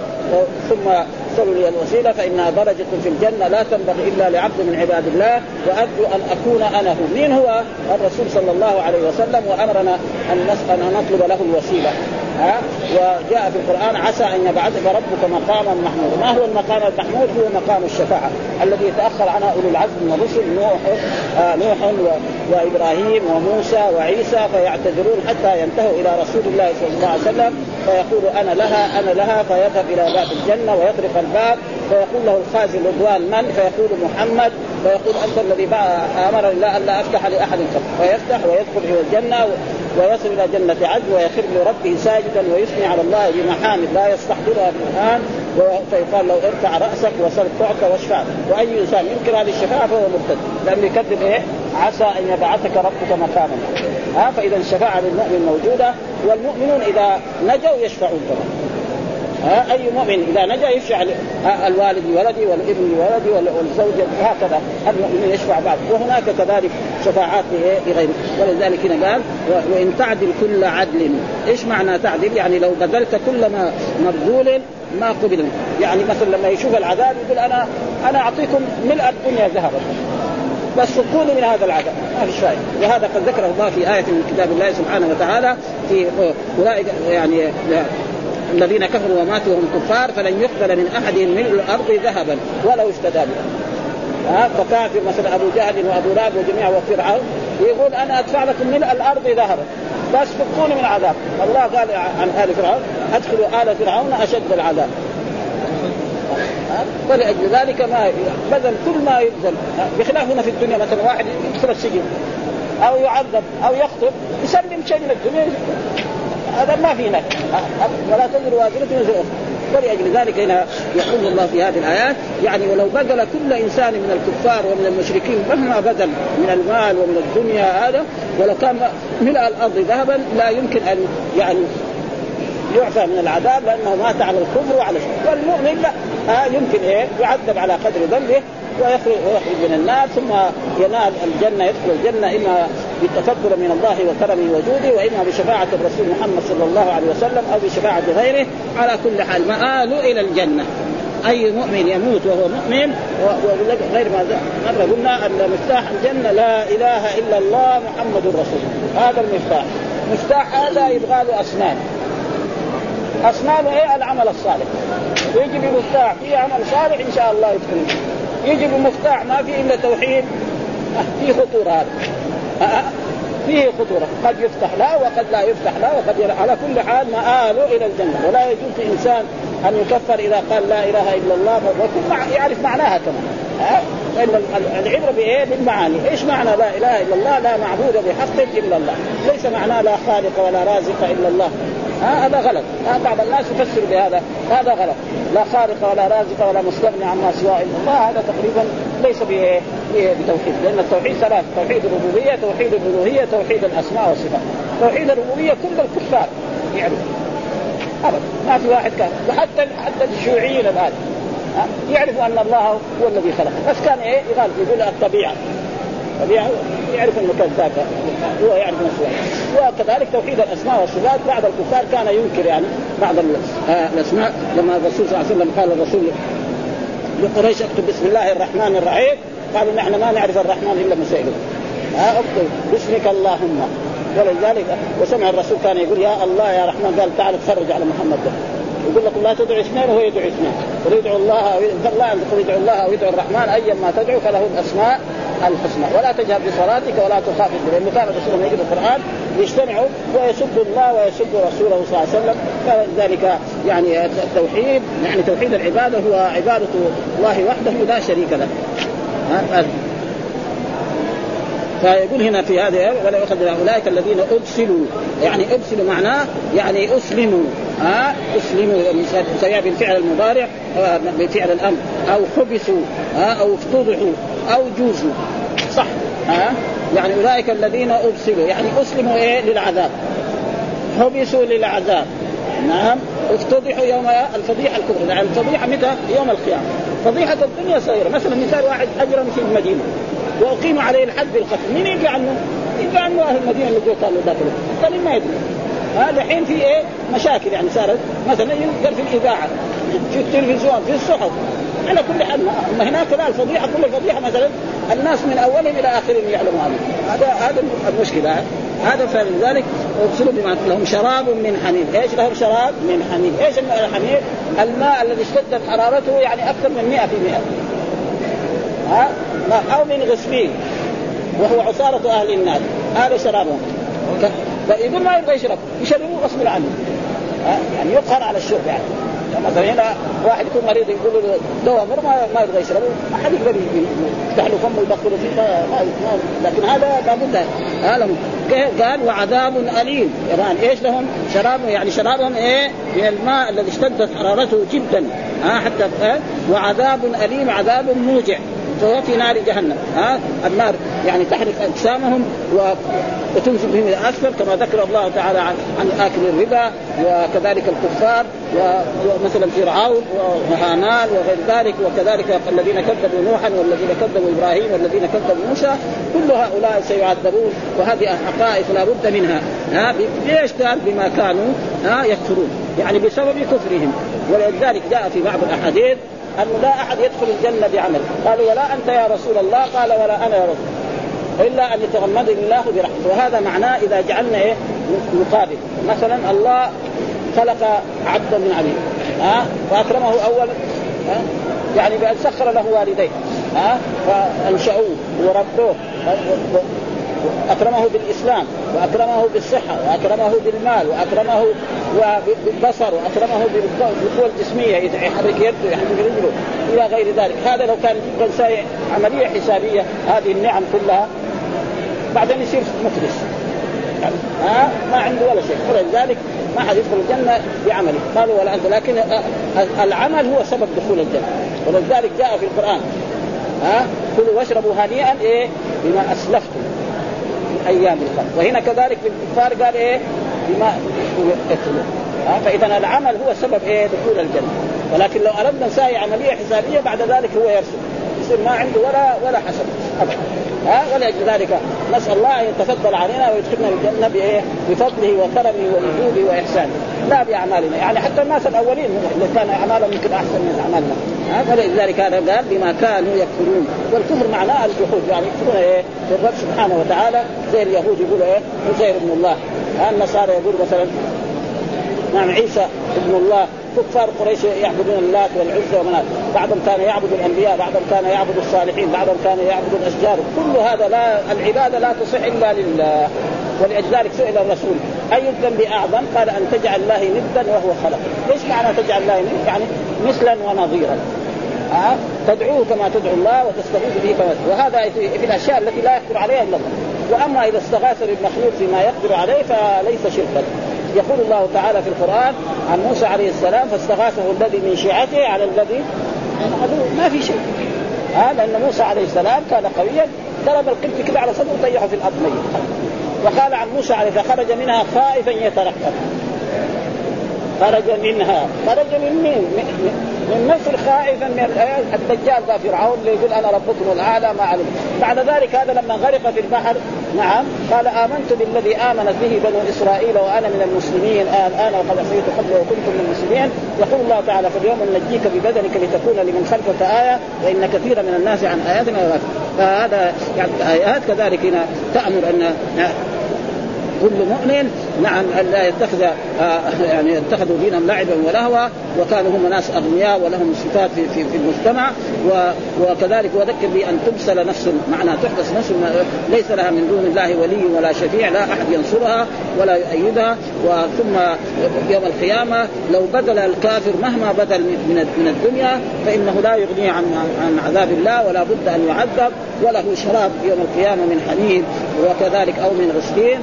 ثم صلوا لي الوسيلة فإنها درجه في الجنة لا تنبغي إلا لعبد من عباد الله وأرجو أن أكون أنا هو، مين هو؟ الرسول صلى الله عليه وسلم وأمرنا أن نطلب له الوسيلة ها وجاء في القرآن عسى أن يبعثك ربك مقاما محمودا، ما هو المقام المحمود؟ هو مقام الشفاعة الذي يتاخر عنها أولو العزم من الرسل نوح آه نوح وإبراهيم وموسى وعيسى فيعتذرون حتى ينتهوا إلى رسول الله صلى الله عليه وسلم. فيقول أنا لها أنا لها. فيذهب إلى باب الجنة ويطرق الباب. فيقول له الخازن رضوان من؟ فيقول محمد. فيقول أنت الذي أمرني لا أن لا أفتح لأحد. قبل فيفتح ويدخل إلى الجنة ويصل إلى جنة عدن ويخر لربه ساجدا ويثني على الله بمحامد. لا يستحضرها الان فيقال له ارفع رأسك تعطى واشفع. وأي إنسان ينكر هذه الشفاعة فهو مرتد. لأنه يكذب إيه؟ عسى أن يبعثك ربك مقاما. ها؟ فإذا الشفاعة للمؤمن موجودة والمؤمنون إذا نجوا يشفعون كمان ها؟ أي مؤمن إذا نجا يشفع الوالد لولده والابن لولده والزوجه هكذا. المؤمن يشفع بعض وهناك كذلك شفاعات لغيره. ولذلك هنا قال وإن تعدل كل عدل. إيش معنى تعدل؟ يعني لو بذلت كل ما مبذول ما قبل يعني مثلا لما يشوف العذاب يقول أنا أنا أعطيكم ملء الدنيا ذهبا. بس سقوني من هذا العذاب. ما في فائده وهذا قد ذكره الله في آية من كتاب الله سبحانه وتعالى في أولئك يعني الذين كفروا وماتوا وهم كفار فلن يقبل من احدهم ملء الأرض ذهبا ولو افتدى به ها فكافر مثلا أبو جهل وأبو لهب وجميع وفرعون يقول أنا أدفع لكم ملء الأرض ذهبا بس فكوني من العذاب الله قال عن آل فرعون أدخلوا آل فرعون أشد العذاب. ولأجل ذلك ما بذل كل ما يبذل. بخلاف هنا في الدنيا مثلا واحد يدخل السجن أو يعذب أو يخطب يسلم شيء من الدنيا. هذا ما في نفي ولا تزر وازرة ولأجل ذلك هنا يقول الله في هذه الآيات. يعني ولو بذل كل إنسان من الكفار ومن المشركين مهما بذل من المال ومن الدنيا هذا ولو كان ملء الأرض ذهبا لا يمكن أن يعني يعفى من العذاب لأنه مات على الكفر وعلى الشرك. والمؤمن لا آه يمكن إيه؟ يعذب على قدر ذنبه ويخرج ويخرج من النار ثم ينال الجنة يدخل الجنة إما بالتفضل من الله وكرمه وجوده وإما بشفاعة الرسول محمد صلى الله عليه وسلم أو بشفاعة غيره. على كل حال مآل إلى الجنة. أي مؤمن يموت وهو مؤمن وغير ما مره قلنا أن مفتاح الجنة لا إله إلا الله محمد رسول هذا المفتاح. مفتاح هذا يبغى له أسنان. اسنان إيه؟ العمل الصالح. يجي بمفتاح في عمل صالح إن شاء الله يدخل. يجي بمفتاح ما في إلا توحيد. في خطورة هذا فيه خطورة. قد يفتح له وقد لا يفتح له وقد على كل حال مآله إلى الجنة. ولا يجوز لإنسان أن يكفر إذا قال لا إله إلا الله. ويكون يعرف معناها كمان فإن العبرة بإيه؟ بالمعاني، إيش معنى لا إله إلا الله؟ لا معبود بحق إلا الله، ليس معناه لا خالق ولا رازق إلا الله، ها هذا غلط. ها بعض الناس يفسر بهذا. هذا غلط. لا خارق ولا رازق ولا مستغني عما سواه الله. هذا تقريبا ليس بتوحيد. لأن التوحيد ثلاث. توحيد الربوبية توحيد الالوهيه توحيد الأسماء والصفات. توحيد الربوبية كل الكفار يعرف ابدا. ما في واحد كان. وحتى حتى الشيوعيين الآن. يعرفوا أن الله هو الذي خلق. بس كان إيه؟ يقال يقول الطبيعة. يعرف إنه كذاب هو يعرف نفسه وكذلك توحيد الأسماء والصفات بعض الكفار كان ينكر يعني بعض آه، الأسماء لما الرسول صلى الله عليه وسلم قال الرسول لقريش اكتب بسم الله الرحمن الرحيم قالوا نحن ما نعرف الرحمن إلا مسائله ها اكتب باسمك اللهم. ولذلك وسمع الرسول كان يقول يا الله يا رحمن قال تعال تفرج على محمد. ده يقول لكم لا تدعوا اثنين وهو يدعو اثنين قل يدعو الله أو الله ان يدعو الله أو يدعو الرحمن ايا ما تدعو فله الأسماء الحسنى. ولا تجهر بصلاتك ولا تخافت لأنه كان الرسول يقرا القرآن يجتمعوا ويسب الله ويسب رسوله صلى الله عليه وسلم. فذلك يعني التوحيد يعني توحيد العبادة هو عبادة الله وحده لا شريك له. فيقول هنا في هذه ولا يؤخذ اولئك الذين ابسلوا يعني ابسلوا معناه يعني أسلموا. ها أسلموا سواء بالفعل المضارع بفعل الأمر. أو حبسوا ها أو افتضحوا أو جوزوا. صح. ها يعني أولئك الذين ابسلوا يعني أسلموا إيه؟ للعذاب. حبسوا للعذاب. نعم. افتضحوا يوم الفضيحة الكبرى. يعني الفضيحة متى؟ يوم القيامة. فضيحة الدنيا صغيرة. مثلا مثال واحد اجرم في المدينة. واقيم عليه الحد بالقتل. مين يجي عنه؟ يجي عنه أهل المدينة اللي كانوا ذاك الوقت ما يدري هذا الحين في إيه؟ مشاكل يعني صارت. مثلا ينقل في الإذاعة في التلفزيون في الصحف. على كل حال ما هناك لا الفضيحة كل الفضيحة مثلا الناس من أولهم إلى آخرهم يعلموا هذا. هذا هذا المشكلة. هذا فلذلك ارسلوا بما لهم شراب من حميم، إيش لهم شراب من حميم، إيش الحميم؟ الماء الذي اشتدت حرارته يعني أكثر من 100% ها؟ أو من غسلين وهو عصارة أهل النار. هذا شرابهم. فيقول ما يبغى يشرب يشربوه غصب عنه. يعني يقهر على الشرب يعني. مثلا هنا واحد يكون مريض يقول له دواء ما يبغى يشربه ما حد يقدر يفتح له فمه ويدخله فيه ما, ما لكن هذا لابد. هذا قال وعذاب أليم. يعني إيش لهم؟ شراب يعني شرابهم إيه؟ من الماء الذي اشتدت حرارته جدا. ها؟ حتى وعذاب أليم عذاب موجع. فهو في نار جهنم ها؟ النار يعني تحرق أجسامهم وتنزل بهم إلى اسفل كما ذكر الله تعالى عن, عن آكل الربا وكذلك الكفار ومثلا فرعون وهامان وغير ذلك وكذلك الذين كذبوا نوحا والذين كذبوا إبراهيم والذين كذبوا موسى كل هؤلاء سيعذبون وهذه حقائق لا بد منها ها؟ ليش قال بما كانوا ها؟ يكفرون؟ يعني بسبب كفرهم. ولذلك جاء في بعض الأحاديث انه لا أحد يدخل الجنة بعمل. قالوا ولا أنت يا رسول الله؟ قال ولا أنا يا رسول إلا أن يتغمدني الله برحمته. وهذا معناه إذا جعلنا إيه؟ مقابل. مثلا الله خلق عبدا من عبيد. ها؟ فاكرمه أول. ها؟ يعني بأن سخر له والديه. ها؟ فانشأوه وربوه. اكرمه بالإسلام وأكرمه بالصحة وأكرمه بالمال وأكرمه بالبصر وأكرمه بالقوة الجسمية يحرك يده يحرك رجله إلى غير ذلك. هذا لو كان الانسان عملية حسابية هذه النعم كلها بعدين يصير مفلس يعني ها؟ ما عنده ولا شيء. ولذلك ما حد يدخل الجنة بعمله. قالوا ولا أنت لكن العمل هو سبب دخول الجنة. ولذلك جاء في القرآن ها؟ كلوا واشربوا هنيئا إيه؟ بما أسلفتم. أيام الخلق وهنا كذلك في الكفار قال إيه؟ بما يكفرون فاذا العمل هو سبب إيه؟ دخول الجنة. ولكن لو أردنا نساوي عمليه حسابية بعد ذلك هو يرسل. يصير ما عنده ولا ولا حسب ها؟ ولأجل ذلك نسأل الله أن يتفضل علينا ويدخلنا الجنة بإيه؟ بفضله وكرمه ووجوده وإحسانه. لا بأعمالنا. يعني حتى الناس الأولين اللي كان أعمالهم يمكن أحسن من أعمالنا. ولذلك هذا قال بما كانوا يكفرون. والكفر معناه الجحود. يعني يكفرون إيه؟ بالرب سبحانه وتعالى. زي اليهود يقولوا إيه؟ عزير ابن الله. النصارى يقول مثلا نعم عيسى ابن الله كفار قريش يعبدون اللات والعزى ومنات بعضهم كان يعبد الأنبياء بعضهم كان يعبد الصالحين بعضهم كان يعبد الأشجار. كل هذا لا العبادة لا تصح إلا لله. ولذلك سئل الرسول أي الذنب أعظم؟ قال أن تجعل الله ندا وهو خلق، إيش معنى تجعل الله ندا؟ يعني مثلا ونظيرا. ها؟ تدعوه كما تدعو الله وتستغيث به كما وهذا في الأشياء التي لا يقدر عليها إلا الله. وأما إذا استغاث بالمخلوق فيما يقدر عليه فليس شركا. يقول الله تعالى في القرآن عن موسى عليه السلام فاستغاثه الذي من شيعته على الذي من عدو ما في شيء. ها لأن موسى عليه السلام كان قويا ضرب القبط كده على صدره وطيحه في الأرض ميت وقال عن موسى عليه فخرج منها خائفا يترقب. خرج منها. خرج من مين؟ من مصر خائفا من الدجال ذا فرعون اللي يقول أنا ربكم الأعلى ما علم. بعد ذلك هذا لما غرق في البحر نعم قال آمنت بالذي آمنت به بنو إسرائيل وأنا من المسلمين. الآن وقد عصيت قبل وكنتم من المسلمين. يقول الله تعالى فاليوم نجيك ببدنك لتكون لمن خلفك آية وإن كثيرا من الناس عن آياتنا فهذا يعني آيات كذلك هنا تامر أن كل مؤمن نعم لا يتخذ آه يعني يتخذوا دينهم لعبا ولهوا وكانوا هم ناس أغنياء ولهم صفات في, في, في المجتمع وكذلك وذكر بأن تبسل نفس معنى تحبس نفس ليس لها من دون الله ولي ولا شفيع لا أحد ينصرها ولا يؤيدها وثم يوم القيامة لو بذل الكافر مهما بذل من من الدنيا فإنه لا يغني عن عن عذاب الله ولا بد أن يعذب وله شراب يوم القيامة من حميد وكذلك أو من غسلين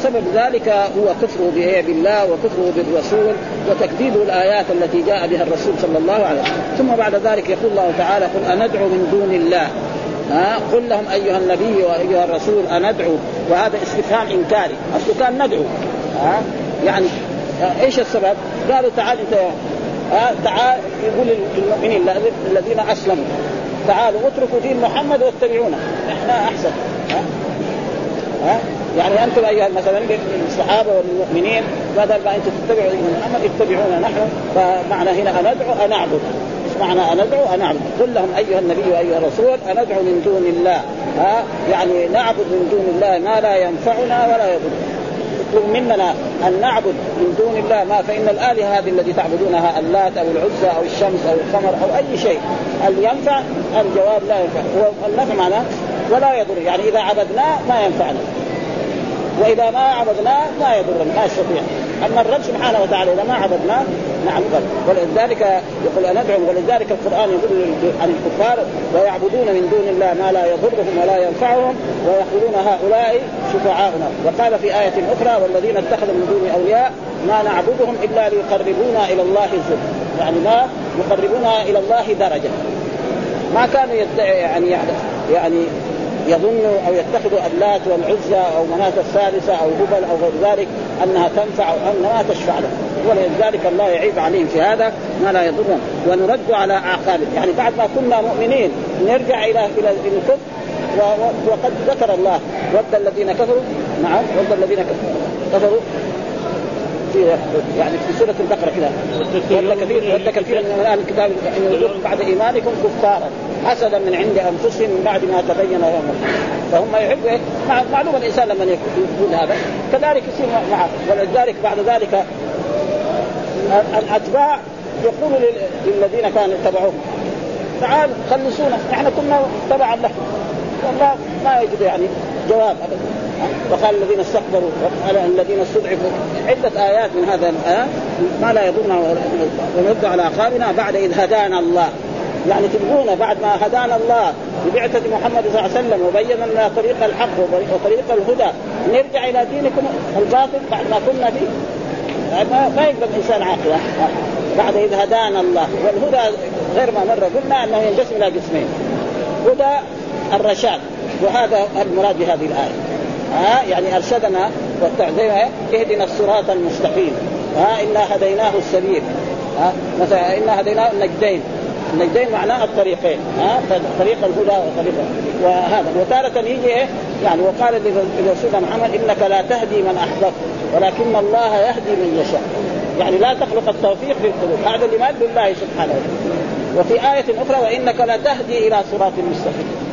وسبب ذلك هو كفره بالله وكفره بالرسول وتكذيب الآيات التي جاء بها الرسول صلى الله عليه وسلم. ثم بعد ذلك يقول الله تعالى قل أندعو من دون الله. ها؟ قل لهم أيها النبي وأيها الرسول أندعو. وهذا استفهام إنكاري. اصله كان ندعو. ها؟ يعني إيش السبب؟ قالوا تعال أنت ها؟ تعال يقول للمؤمنين الذين أسلموا تعالوا اتركوا دين محمد واتبعونا. إحنا أحسن. ها؟ يعني أنتم أيها مثلا الصحابة والمؤمنين بدل ما أنتم تتبعوا محمد اتبعونا نحن. فمعنى هنا أندعو أنعبد. إيش معنى أندعو؟ أنعبد. قل لهم أيها النبي وأيها الرسول أندعو من دون الله. ها؟ يعني نعبد من دون الله ما لا ينفعنا ولا يضرنا. يطلب مننا أن نعبد من دون الله ما فإن الآلهة هذه التي تعبدونها اللات أو العزى أو الشمس أو القمر أو أي شيء هل ينفع؟ الجواب لا ينفع. والنفع معناه ولا يضر يعني إذا عبدناه ما ينفعنا. وإذا ما عبدناه ما يضرنا ما يستطيع. أما الرب سبحانه وتعالى إذا ما عبدناه نعم ولذلك يقول ندعو ولذلك القرآن يقول عن الكفار ويعبدون من دون الله ما لا يضرهم ولا ينفعهم ويقولون هؤلاء شفعاؤنا. وقال في آية أخرى والذين اتخذوا من دون أولياء ما نعبدهم إلا ليقربونا إلى الله زلفى. يعني ما يقربونا إلى الله درجة. ما كانوا يدعي يعني يعني يظنوا أو يتخذوا اللات والعزى أو مناة الثالثه أو هبل أو غير ذلك أنها تنفع أو انها تشفع لهم ولذلك الله يعيب عليهم في هذا ما لا يضرهم. ونرد على اعقابهم يعني بعد ما كنا مؤمنين نرجع إلى إلى الكفر. وقد ذكر الله. ود الذين كفروا. نعم ود الذين كفروا. في يعني في سورة البقرة كذا. ود كثير ود كثير من أهل الكتاب ان بعد إيمانكم كفارا حسدا من عند أنفسهم من بعد ما تبين لهم. فهم يحبوا إيه؟ معلوم الإنسان لما يقول هذا. كذلك يصير معه ولذلك بعد ذلك الأتباع يقول للذين كانوا اتبعوهم تعالوا خلصونا إحنا كنا تبعا لكم. والله ما يجد يعني. جواب وقال الذين استكبروا وقال الذين استضعفوا. عدة آيات من هذا ما لا يضرنا ونرد على أعقابنا بعد إذ هدانا الله. يعني تبغونا بعد ما هدانا الله ببعثة محمد صلى الله عليه وسلم وبين لنا طريق الحق وطريق الهدى. نرجع إلى دينكم الباطل بعد ما كنا فيه. ما يقبل الإنسان عاقل بعد إذ هدانا الله. والهدى غير ما مر. قلنا أنه ينقسم إلى قسمين هدى الرشاد. وهذا المراد بهذه الآية. ها؟ يعني أرشدنا والتعزيم اهدنا الصراط المستقيم. ها؟ إنا هديناه السبيل. ها؟ مثلا إنا هديناه النجدين. النجدين معناه الطريقين. ها؟ طريق الهدى وطريق وهذا. وتارة يجي إيه؟ يعني وقال لرسول محمد إنك لا تهدي من أحببت ولكن الله يهدي من يشاء. يعني لا تخلق التوفيق في القلوب. هذا لمن لله سبحانه وتعالى. وفي آية أخرى وإنك لا تهدي إلى صراط مستقيم.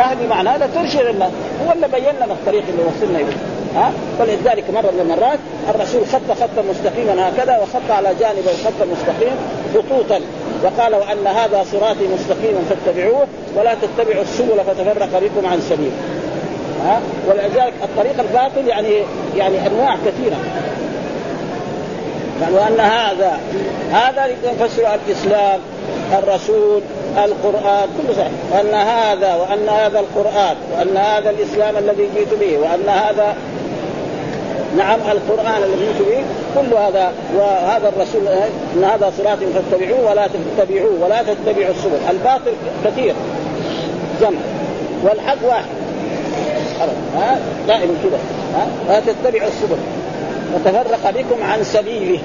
تهدي معناه ترشد الناس هو اللي بين لنا الطريق اللي وصلنا إليه. ها؟ فلذلك مرة من المرات الرسول خط خطا مستقيما هكذا وخط على جانب الخط المستقيم خطوطا. وقال وأن هذا صراطي مستقيما فاتبعوه ولا تتبعوا السبل فتفرق بكم عن سبيل. ها؟ ولذلك الطريق الباطل يعني يعني أنواع كثيرة. يعني وأن هذا هذا يفسر الإسلام الرسول القرآن كل صحيح وأن هذا وأن هذا القرآن وأن هذا الإسلام الذي جئت به وأن هذا نعم القرآن الذي يؤتوا به كل هذا وهذا الرسول إن هذا صراط فاتبعوه ولا تتبعوه ولا تتبعوا السبل. الباطل كثير. جمع. والحق واحد. ها؟ دائما كذا. ها؟ لا تتبعوا السبل. وتفرق بكم عن سبيله.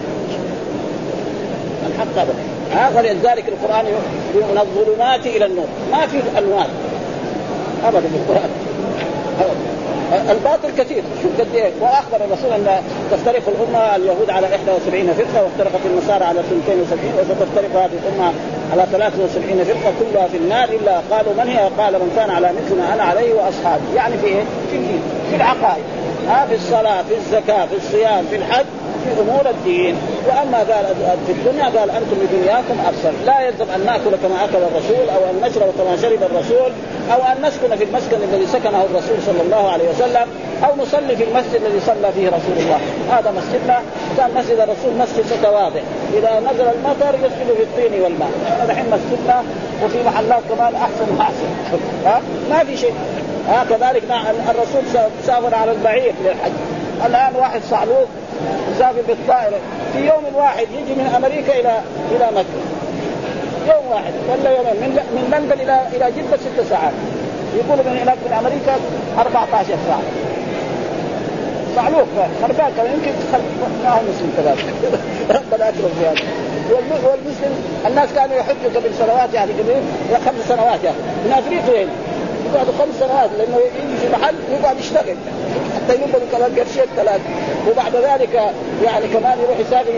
الحق أبدا. ها ولذلك القرآن من الظلمات إلى النور. ما في انوار أبدا في القرآن. الباطل كثير. شوف قد إيه. وأخبر الرسول أن تفترق الأمة اليهود على 71 فرقة وافترقت النصارى على 72 وستفترق هذه الأمة على 73 فرقة كلها في النار إلا قالوا من هي؟ قال من كان على مثل ما أنا عليه وأصحابي. يعني في إيه؟ في الدين في العقائد. ها في الصلاة في الزكاة في الصيام في الحج في أمور الدين. وأما قال في الدنيا قال أنتم لدنياكم ابصر لا يلزم أن نأكل كما أكل الرسول أو أن نشرب كما شرب الرسول أو أن نسكن في المسكن الذي سكنه الرسول صلى الله عليه وسلم أو نصلي في المسجد الذي صلى فيه رسول الله. هذا مسجدنا. كان مسجد الرسول مسجد متواضع. إذا نزل المطر يسجد في الطين والماء. الحين مسجدنا وفي محلات كمان أحسن وأحسن. ها؟ ما في شيء. ها كذلك الرسول سافر على البعير للحج. الآن واحد صعلوك مسافر بالطائره في يوم واحد يجي من أمريكا إلى إلى مكة. يوم واحد ولا يومين. من من لندن إلى إلى جدة ست ساعات. يقولوا من هناك من أمريكا 14 ساعة. صعلوك خربان كمان يمكن ما هو مسلم كذلك. [laughs] ربنا أكرم في هذا. والمسلم الناس كانوا يحجوا قبل سنوات يعني قبل خمس سنوات يعني. من أفريقيا هنا يقعدوا خمس سنوات لأنه يجي في محل يقعد يشتغل. حتى يقبل كمان قرشين ثلاث وبعد ذلك يعني كمان يروح يسافر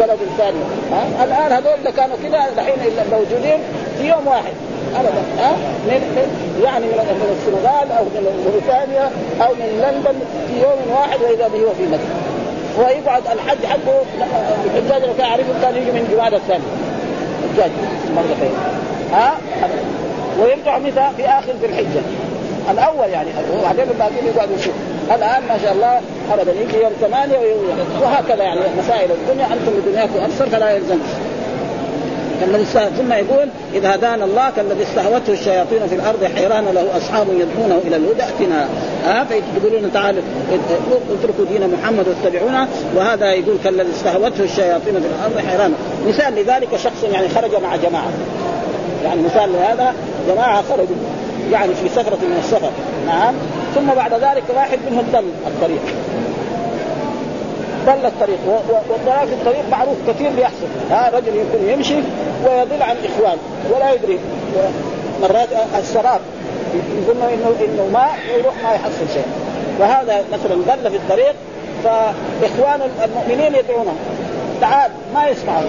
بلد ثاني. ها؟ الآن هذول اللي كانوا كذا الحين موجودين في يوم واحد. ابدا. ها؟ من يعني من السنغال أو من موريتانيا أو من لندن في يوم واحد وإذا به هو في مكة. ويقعد الحج حقه. الحجاج اللي كان يعرفه كان يجي من جماد الثاني. الحجاج. مرتين ها؟ ويرجع متى في آخر ذي الحجة. الأول يعني وبعدين الباقيين يقعدوا يشوف الآن ما شاء الله ابدا يجي يوم ثمانية وهكذا يعني مسائل الدنيا أنتم بدنياكم ابصر فلا يلزم. كالذي ثم يقول إذا هدانا الله كالذي استهوته الشياطين في الأرض حيران له أصحاب يدعونه إلى الهدى. ائتنا ها آه فيقولون تعالوا اتركوا دين محمد واتبعونا. وهذا يقول كالذي استهوته الشياطين في الأرض حيران. مثال لذلك شخص يعني خرج مع جماعة. يعني مثال لهذا جماعة خرجوا يعني في سفرة من السفر. نعم. ثم بعد ذلك واحد منهم ضل الطريق. ضل الطريق. والضلال في الطريق معروف كثير بيحصل. ها رجل يكون يمشي ويضل عن إخوان ولا يدري. مرات السراب يقول انه إنه ماء ويروح ما يحصل شيء. وهذا مثلا ضل في الطريق فإخوان المؤمنين يدعونه تعال ما يسمعون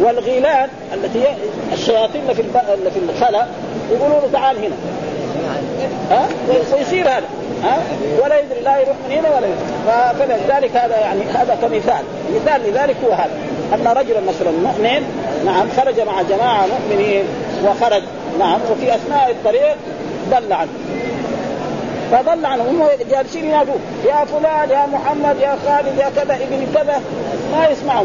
والغيلان التي الشياطين اللي في اللي في الخلا يقولوا له تعال هنا. ها؟ ويصير هذا. ها؟ ولا يدري لا يروح من هنا ولا يروح. فلذلك هذا يعني هذا كمثال. مثال لذلك هو هذا. أن رجلا مثلا مؤمن نعم خرج مع جماعة مؤمنين وخرج نعم وفي أثناء الطريق ضل عنه. فضل عنه هم جالسين ينادوه يا فلان يا محمد يا خالد يا كذا ابن كذا. ما يسمعه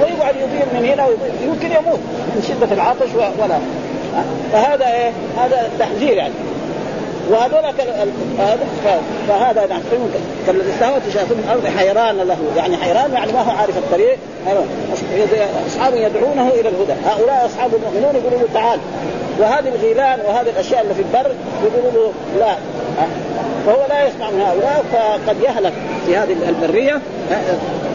ويقعد يطير من هنا يمكن يموت من شدة العطش ولا. فهذا إيه؟ هذا تحذير يعني. وهذول فهذا نعم كالذي استهوت شياطين الأرض حيران له. يعني حيران يعني ما هو عارف الطريق. اصحاب يدعونه إلى الهدى. هؤلاء أصحاب المؤمنون يقولوا له تعال. وهذه الغيلان وهذه الأشياء اللي في البر يقولوا له لا. فهو لا يسمع من هؤلاء فقد يهلك في هذه البرية.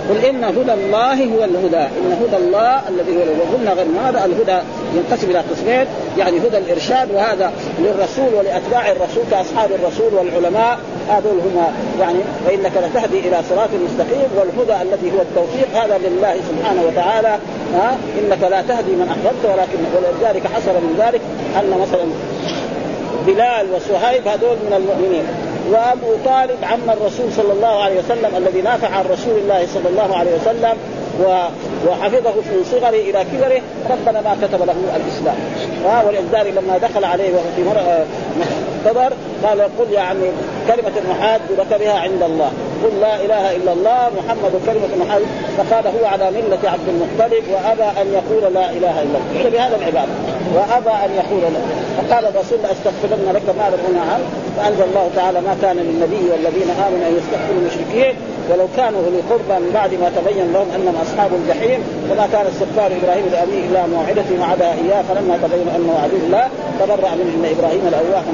قل إن هدى الله هو الهدى. إن هدى الله الذي هو الهدى. قلنا غير هذا الهدى ينقسم إلى قسمين يعني هدى الإرشاد وهذا للرسول ولأتباع الرسول كأصحاب الرسول والعلماء. هذول هم يعني فإنك لتهدي إلى صراط مستقيم والهدى الذي هو التوفيق هذا لله سبحانه وتعالى ها؟ إنك لا تهدي من أحببت ولكن ولذلك حصل من ذلك أن مثلا بلال وصهيب هذول من المؤمنين. وأبو طالب عم الرسول صلى الله عليه وسلم الذي نافع عن رسول الله صلى الله عليه وسلم وحفظه من صغره إلى كبره ربنا ما كتب له الإسلام. ولذلك لما دخل عليه في كبر قال قل يا عمي كلمة محاد بها عند الله. قل لا إله إلا الله محمد كلمة محاد فقال هو على ملة عبد المطلب وأبى أن يقول لا إله إلا الله. بهذا العبادة وأبى أن يقول لا. فقال الرسول لاستغفرن لك ما لم عنه فأنزل الله تعالى ما كان للنبي والذين آمنوا أن يستغفروا المشركين. ولو كانوا أولي قربى من بعد ما تبين لهم أنهم أصحاب الجحيم. فما كان استغفار إبراهيم لأبيه إلا موعدة وعدها إياه. فلما تبين أنه عدو الله تبرأ منه إن إبراهيم الاواه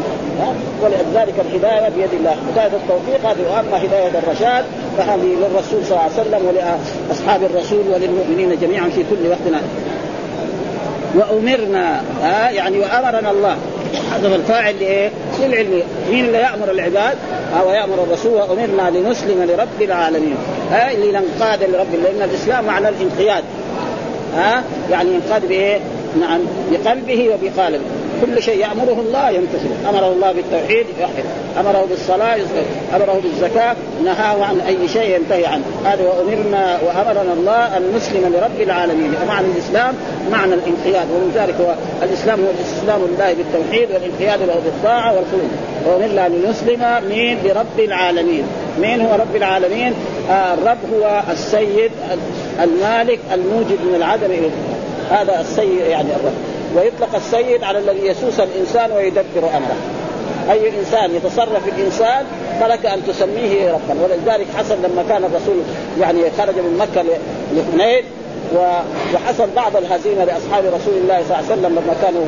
ولذلك الهداية بيد الله. هدايه التوفيق هذه واما هداية الرشاد فهذه للرسول صلى الله عليه وسلم ولأصحاب الرسول وللمؤمنين جميعا في كل وقت وأمرنا ها يعني وأمرنا الله. هذا الفاعل لإيه؟ للعلم. مين اللي يأمر العباد؟ أو يامر الرسول وأمرنا لنسلم لرب العالمين. ها لننقاد لرب لأن الإسلام معنى الانقياد. ها يعني ينقاد بإيه؟ نعم بقلبه وبقالبه. كل شيء يأمره الله يمتثل أمره الله بالتوحيد. يوحد أمره بالصلاة يصلي أمره بالزكاة نهاه عن أي شيء ينتهي عنه. هذا وأمرنا وأمرنا الله ان نسلم لرب العالمين. معنى الإسلام معنى الانقياد ومن ذلك هو الإسلام هو الاستسلام لله بالتوحيد والانقياد له بالطاعة والخلود وأمرنا لنسلم مين؟ لرب العالمين. مين هو رب العالمين؟ آه الرب هو السيد المالك الموجد من العدم إلى هذا السيد يعني الرب. ويطلق السيد على الذي يسوس الإنسان ويدبر أمره. أي إنسان يتصرف الإنسان فلك أن تسميه ربا. ولذلك حصل لما كان الرسول يعني خرج من مكة لحنين وحصل بعض الهزيمة لأصحاب رسول الله صلى الله عليه وسلم لما كانوا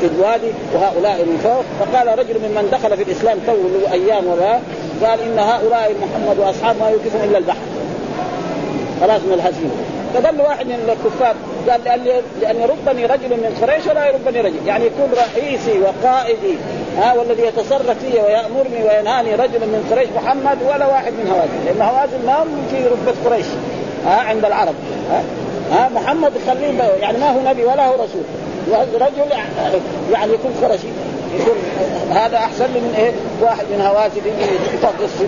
في الوادي وهؤلاء من فوق. فقال رجل ممن دخل في الإسلام تو له أيام ولا قال إن هؤلاء محمد واصحاب ما يوقفهم إلا البحر. خلاص من الهزيمة. فظل واحد من الكفار قال لأن, يربني رجل من قريش ولا يربني رجل. يعني يكون رئيسي وقائدي. ها والذي يتصرف في ويأمرني وينهاني رجل من قريش محمد ولا واحد من هوازن. لأن هوازن ما في رتبة قريش ها عند العرب ها, ها محمد خليه يعني ما هو نبي ولا هو رسول. رجل يعني يكون قرشي يكون هذا أحسن من إيه؟ واحد من هوازن يطقس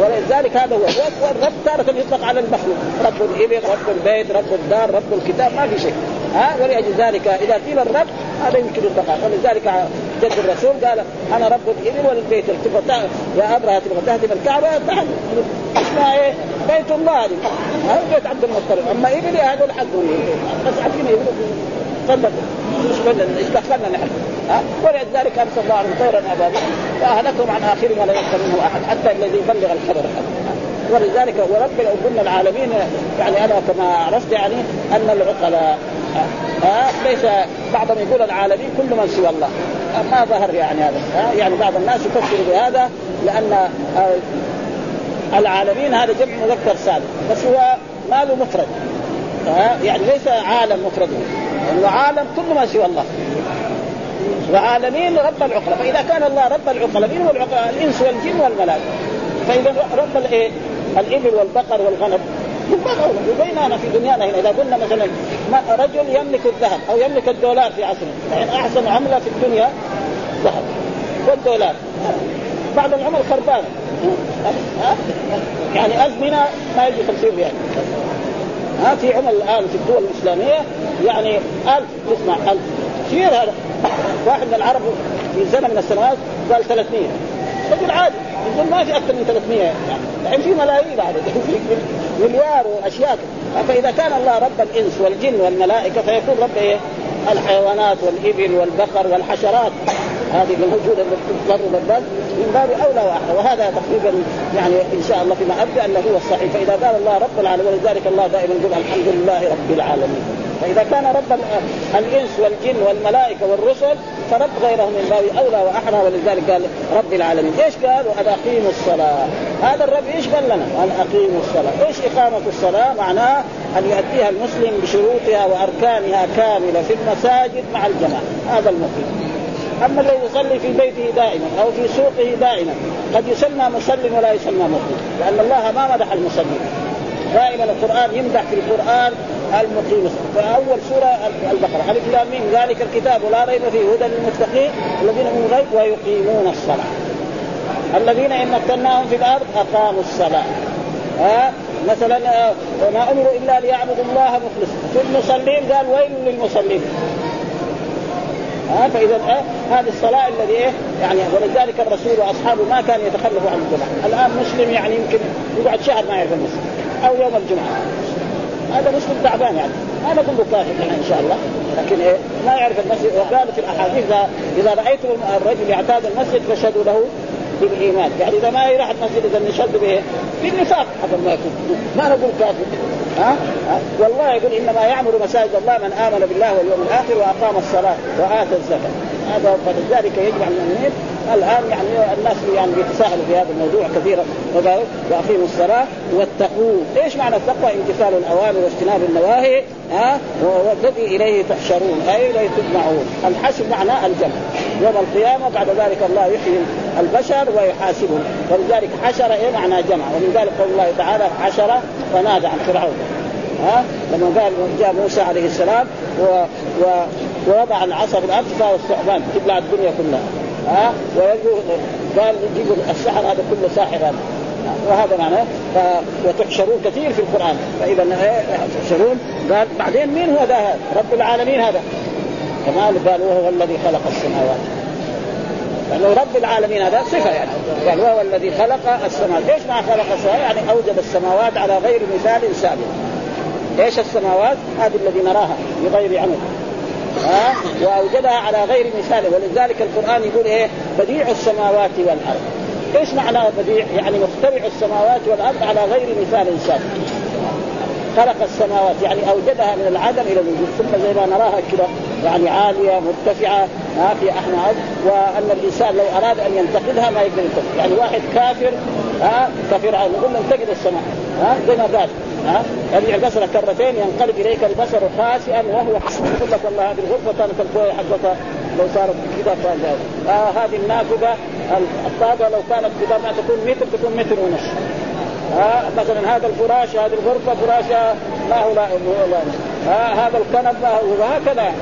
ولذلك هذا هو. والرب تارة يطلق على المخلوق رب الإبل رب البيت رب الدار رب الكتاب ما في شيء. ها ولأجل ذلك إذا قيل الرب هذا يمكن يطلق ولذلك جد الرسول قال أنا رب الإبل والبيت تبغى يا أبرهة تبغى تهدم الكعبة اسمها إيه؟ بيت الله. هذه بيت عبد المطلب. أما إبلي هذول حقهم بس عارفين تفضل. إيش دخلنا نحن. ها ولذلك ارسل الله عليهم طيرا ابابيل فأهلكهم عن آخرهم ولا يبقى منه أحد حتى الذي يبلغ الخبر. ولذلك ورب العالمين يعني أنا كما عرفت يعني أن العقلاء ها؟ ليس بعضهم يقول العالمين كل من سوى الله. ما ظهر يعني هذا ها؟ يعني بعض الناس يفسر بهذا لأن العالمين هذا جمع مذكر سالم بس هو ما له مفرد يعني ليس عالم مفرده لأنه عالم كل ما سوى الله. وعالمين رب العقلاء. فإذا كان الله رب العقلاء مين هو؟ الإنس والجن والملائكة. فإذا رب الايه؟ الإبل والبقر والغنم. بيننا في دنيانا هنا إذا قلنا مثلا رجل يملك الذهب أو يملك الدولار في عصرنا يعني أحسن عملة في الدنيا ذهب والدولار. بعد العمر خربان. يعني أزمنة ما يجي 50 ريال. ها؟ في عمل الآن في الدول الإسلامية يعني ألف تسمع ألف. كثير هذا؟ واحد من العرب في زمن من السنوات قال 300 رجل عادي يقول ما في أكثر من 300 يعني الحين في ملايين بعد [laughs] مليار واشياء فإذا كان الله رب الإنس والجن والملائكة فيكون رب إيه؟ الحيوانات والإبل والبقر والحشرات. هذه الموجوده تضر بالبلد من باب أولى وأحرى. وهذا تقريبا يعني إن شاء الله فيما أبدأ أنه هو الصحيح. فإذا قال الله رب العالمين ولذلك الله دائما يقول الحمد لله رب العالمين. فإذا كان رب الإنس والجن والملائكة والرسل فرب غيره من باب أولى وأحرى ولذلك قال رب العالمين، إيش قال؟ وان أقيموا الصلاة، هذا الرب إيش قال لنا؟ ان أقيموا الصلاة، إيش إقامة الصلاة؟ معناه أن يؤديها المسلم بشروطها وأركانها كاملة في المساجد مع الجماعة، هذا المقيم. أما الذي يصلي في بيته دائما أو في سوقه دائما قد يسمى مصل ولا يسمى مقيم لأن الله ما مدح المصلين دائما القرآن يمدح في القرآن المقيم. فأول سورة البقرة. ألف لام ذلك الكتاب. لا ريب فيه. هدى للمتقين الذين من غيب ويقيمون الصلاة. الذين إن مكناهم في الأرض أقاموا الصلاة. ها؟ مثلا وما أمروا إلا ليعبدوا الله مخلصا في المصلين قال ويل للمصلين. ها؟ فإذا آه هذه الصلاة الذي إيه يعني ولذلك الرسول وأصحابه ما كانوا يتخلفوا عن الجمعه، الآن مسلم يعني يمكن يقعد شهر ما يعرف المسلم أو يوم الجمعة. هذا مسلم تعبان يعني. ما نقول له كافر إن شاء الله. لكن إيه ما يعرف المسجد. وقالت الأحاديث اذا إذا رأيتم الرجل يعتاد المسجد فاشهدوا له بالإيمان. يعني إذا ما يروح المسجد إذا نشد به بالنفاق. حتى ما يكون. ما نقول كافر ها؟ ها؟ والله يقول إنما يعمر مساجد الله من آمن بالله واليوم الآخر وأقام الصلاة وآتى الزكاة. هذا فلذلك يجب على المؤمنين الآن يعني الناس يعني بيتساهلوا في هذا الموضوع كثيرا. وأقيموا الصلاة واتقوا، إيش معنى التقوى؟ امتثال الأوامر واجتناب النواهي ها؟ والذي إليه تحشرون أي إليه تجمعون، الحشر معناه الجمع، يوم القيامة بعد ذلك الله يحيي البشر ويحاسبهم، ولذلك حشر إيه معنى جمع، ومن ذلك قول الله تعالى حشر ونادى عن فرعون. ها؟ لما قال جاء موسى عليه السلام و... و... ووضع العصا في الأرض فهو الثعبان تبلع الدنيا كلها. ها؟ ويجوا قال يجيبوا السحر هذا كله ساحر هذا. وهذا معناه ف... وتحشرون كثير في القرآن. فإذا تحشرون قال بعدين مين هو ذا؟ رب العالمين هذا. كمان قال وهو الذي خلق السماوات. لأنه رب العالمين هذا صفة يعني. قال وهو الذي خلق السماوات، إيش معنى خلق السماوات؟ يعني اوجد السماوات على غير مثال سابق. إيش السماوات؟ هذه الذي نراها بغير عمل. ها واوجدها على غير مثال ولذلك القرآن يقول إيه؟ بديع السماوات والأرض. إيش معنى بديع؟ يعني مخترع السماوات والأرض على غير مثال سابق. خلق السماوات يعني اوجدها من العدم إلى الوجود ثم زي ما نراها كده يعني عالية مرتفعة ما في إحنا وأن الإنسان لو أراد أن ينتقدها ما يقدر ينتقد يعني واحد كافر ها كفرعون نقول له انتقد السماء ها زي ما قال ها؟ يرجع البصر كرتين ينقلب إليك البصر خاسئا وهو يقول لك والله هذه الغرفة كانت الكويه حقتها لو صارت كذا آه هذه النافذة الطابة لو كانت بدل ما تكون متر تكون متر ونص ها مثلا هذا الفراش هذه الغرفة فراشها ما هو لا ها هذا الكنب ما هو وهكذا.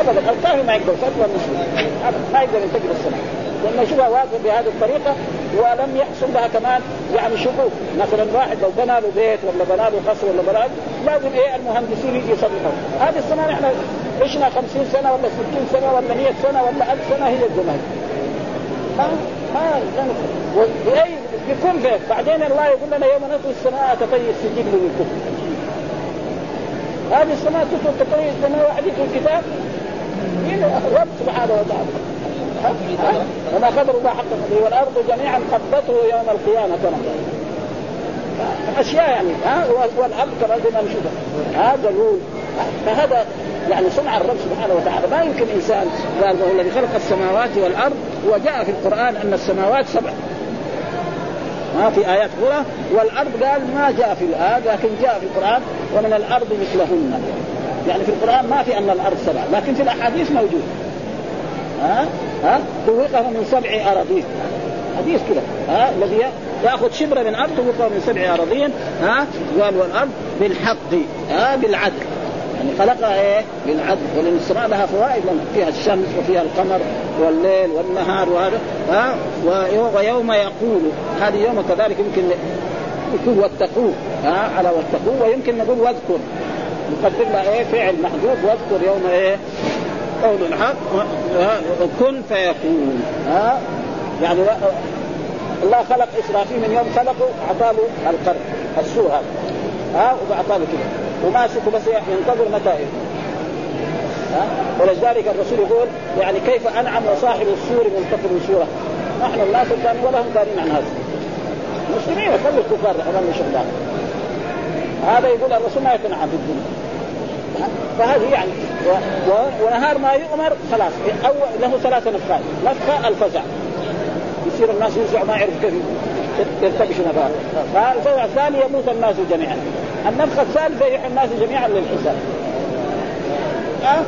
ابدا الكافر ما يقدر فتوى ما يقدر ينتقل السماء لما يشوفها واقفه بهذه الطريقة ولم يحصل لها كمان يعني شكوك. مثلا واحد لو بنى له بيت ولا بنى له قصر ولا بنى لازم إيه المهندسين يجي يصلحوا هذه السنة إحنا عشنا 50 سنة ولا 60 سنة ولا 100 سنة ولا 1000 سنة هي الزمان ما ما واي بكون فيه بعدين الله يقول لنا يوم نطوي السماء تطي السجل للكفر هذه السماء تطوي السماء واحد يكتب الكتاب؟ مين الرب سبحانه وتعالى. وما قدر الله حق قدره والأرض جميعا قبضته يوم القيامة كما أشياء يعني ها والأرض كما ما نشوفها هذا هو فهذا يعني صنع الرب سبحانه وتعالى. ما يمكن إنسان قال وهو الذي خلق السماوات والأرض وجاء في القرآن أن السماوات سبع. ما في آيات أخرى والأرض قال ما جاء في الآية لكن جاء في القرآن ومن الأرض مثلهن. يعني في القرآن ما في أن الأرض سبع لكن في الأحاديث موجود. ها؟ ها؟ طوقه من سبع أراضين. حديث كده. ها؟ الذي يأخذ شبر من أرض طوقه من سبع أراضين ها؟ قال والأرض بالحق ها؟ بالعدل. يعني خلقها إيه؟ بالعدل. ولان السماء لها فوائد فيها الشمس وفيها القمر والليل والنهار وهذا ها؟ ويوم يقول. هذه يوم كذلك يمكن يكون واتقوه ها؟ على واتقوه ويمكن نقول واذكر. لها إيه؟ فعل محذوف واذكر يوم إيه؟ قول الحق كن فيكون. ها؟ يعني الله خلق إسرافيل من يوم خلقه أعطاه القرن السور هذا. ها؟ وأعطاه كده. وماسكه بس ينتظر متى ها؟ ولذلك الرسول يقول يعني كيف أنعم وصاحب السور منتظر سورة؟ نحن الناس كان ولا هم دارين عن هذا. المسلمين خلوا الكفار أمام شغلان هذا يقول الرسول ما يتنعم في الدنيا فهذه يعني و... ونهار ما يؤمر خلاص. أول له ثلاثة نفخات. نفخة الفزع. يصير الناس يرجعوا ما يعرف كيف يرتبشوا نفاق. فالفزع الثاني يموت الناس جميعا. النفخة الثالثة يحيي الناس جميعا للحساب. أه؟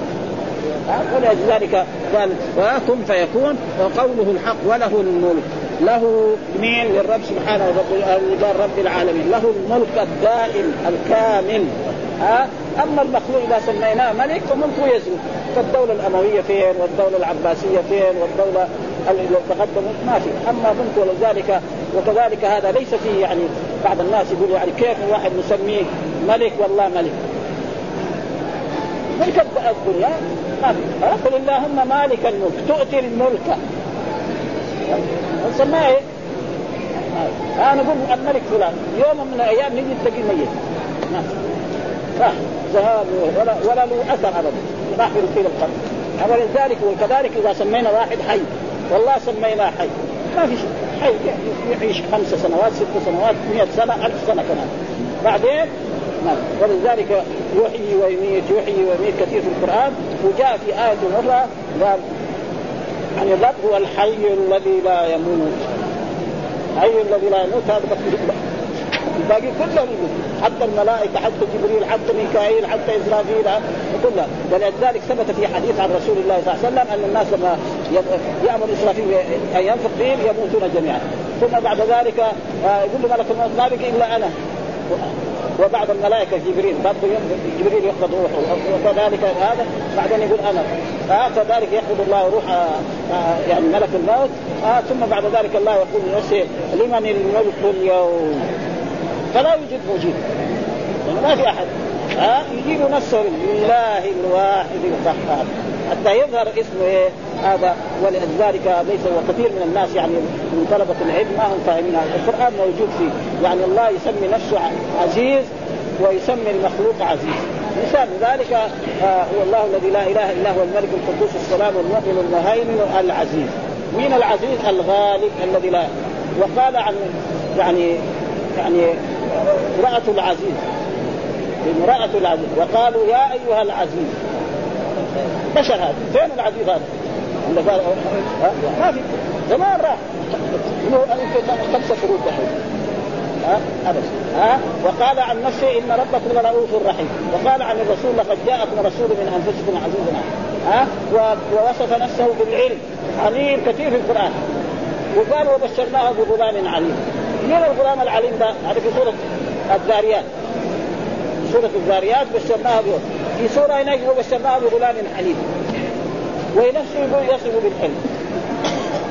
ولذلك قال وكن فيكون وقوله الحق وله الملك. له مين؟ للرب سبحانه وتعالى. رب العالمين. له الملك الدائم الكامل. ها؟ أما المخلوق إذا سميناه ملك فملكه يزول فالدوله الأموية فين؟ والدولة العباسية فين؟ والدولة اللي تقدمت ما في. أما ملك ولذلك وكذلك هذا ليس فيه يعني بعض الناس يقول يعني كيف واحد نسميه ملك؟ والله ملك. ملك الدنيا. ما في. قل اللهم مالك الملك. تؤتي الملك. نسميه. إيه؟ أنا أقول الملك فلان. يوم من الأيام نجي تلاقيه ميت. راح ذهاب ولا ولا له أثر ابدا. راح في القبر ولذلك وكذلك إذا سمينا واحد حي والله سميناه حي. ما في شيء. يعيش خمس سنوات ست سنوات 100 سنة ألف سنة كمان. بعدين نعم. ولذلك يحيي ويميت يحيي ويميت كثير في القرآن. وجاء في آية أخرى قال يعني الرب هو الحي الذي لا يموت. الحي الذي لا يموت؟ هذا الباقي كلهم حتى الملائكة حتى جبريل حتى ميكائيل حتى إسرافيل كلها. ولذلك ثبت في حديث عن رسول الله صلى الله عليه وسلم أن الناس لما يأمر إسرافيل ان ينفق فيهم يموتون جميعا. ثم بعد ذلك آه، يقول له ملك الموت ما بقي إلا أنا. وبعض الملائكة جبريل برضه جبريل يقبض روحه. وكذلك هذا بعدين يقول أنا. آه كذلك يقبض الله روح آه يعني ملك الموت. آه ثم بعد ذلك الله يقول لنفسه لمن الملك اليوم؟ فلا يوجد مجيب يعني ما في أحد. ها؟ يجيب نفسه لله الواحد القهار. حتى يظهر اسمه إيه؟ هذا. ولذلك ليس وكثير من الناس يعني من طلبة العلم ما هم فاهمين القرآن موجود فيه. يعني الله يسمي نفسه عزيز ويسمي المخلوق عزيز. مثال ذلك آه هو الله الذي لا إله إلا هو الملك القدوس السلام المؤمن المهيمن العزيز. مين العزيز؟ الغالب الذي لا. وقال عن يعني يعني امرأة العزيز. امرأة العزيز. وقالوا يا أيها العزيز. بشر هذا. فين العزيز هذا؟ قال ما في. زمان راح. خمسة شروط دحين ها؟ أبدا. ها؟ وقال عن نفسه إن ربكم لرؤوف رحيم. وقال عن الرسول لقد جاءكم رسول من أنفسكم عزيز ها؟ ووصف نفسه بالعلم. عليم كثير في القرآن. وقال وبشرناه بغلام عليم. من الغلام العليم ده؟ هذا في سورة الذاريات. سورة الذاريات بشرناه به في سورة هناك وبشرناه بغلام حليم. ونفسه يقول يصف بالحلم.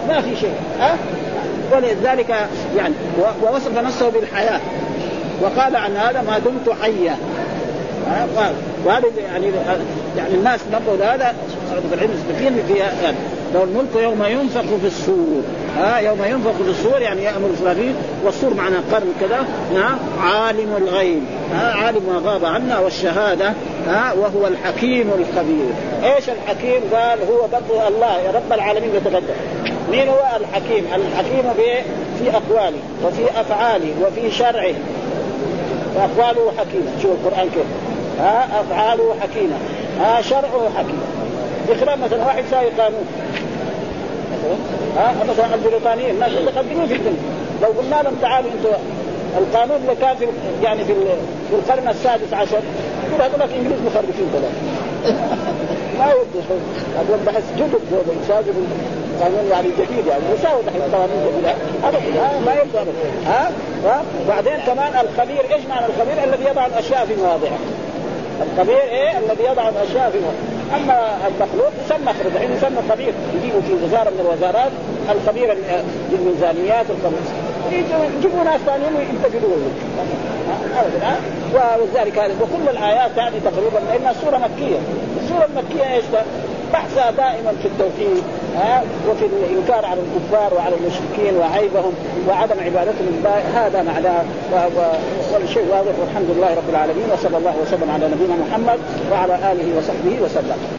ما في شيء. ها؟ ولذلك يعني ووصف نفسه بالحياة. وقال عن هذا ما دمت حيا. وهذا يعني يعني الناس نبغوا هذا في العلم في يعني. لو الملك يوم ينفخ في الصور ها يوم ينفخ في الصور يعني يأمر إسرافيل والصور معنى قرن كذا ها عالم الغيب ها عالم ما غاب عنا والشهادة ها وهو الحكيم الخبير. إيش الحكيم؟ قال هو برضه الله يا رب العالمين يتقدم. مين هو الحكيم؟ الحكيم في أقواله وفي أفعاله وفي شرعه. فاقواله حكيمة. شوف القرآن كيف. ها أفعاله حكيمة. ها شرعه حكيم. بخلاف مثلا واحد ساوي قانون. ها؟ مثلا البريطانيين. الناس متقدمين في الدنيا. لو قلنا لهم تعالوا أنتم القانون اللي كان في يعني في القرن السادس عشر يقول هذول الانجليز مخربين كلام [laughs] ما يدري هذول بحث جدد هذول يساوي قانون يعني جديد يعني. يساوي دحين قوانين جديده ابدا ما يقدر ها؟ وبعدين كمان الخبير إيش معنى الخبير؟ الذي يضع الأشياء في مواضعها الخبير إيه؟ الذي يضع الأشياء في مواضعها أما المخلوق يسمى الحين يسمى خبير يجيبوا في وزارة من الوزارات الخبير للميزانيات يجيبوا ناس ثانيين ينتقدوا ولذلك هذا. وكل الآيات يعني تقريبا لانها سوره مكية. السورة المكية إيش بحثها دائما في التوحيد ها وفي الإنكار على الكفار وعلى المشركين وعيبهم وعدم عبادتهم هذا معناه والشيء واضح والحمد لله رب العالمين وصلى الله وسلم على نبينا محمد وعلى آله وصحبه وسلم.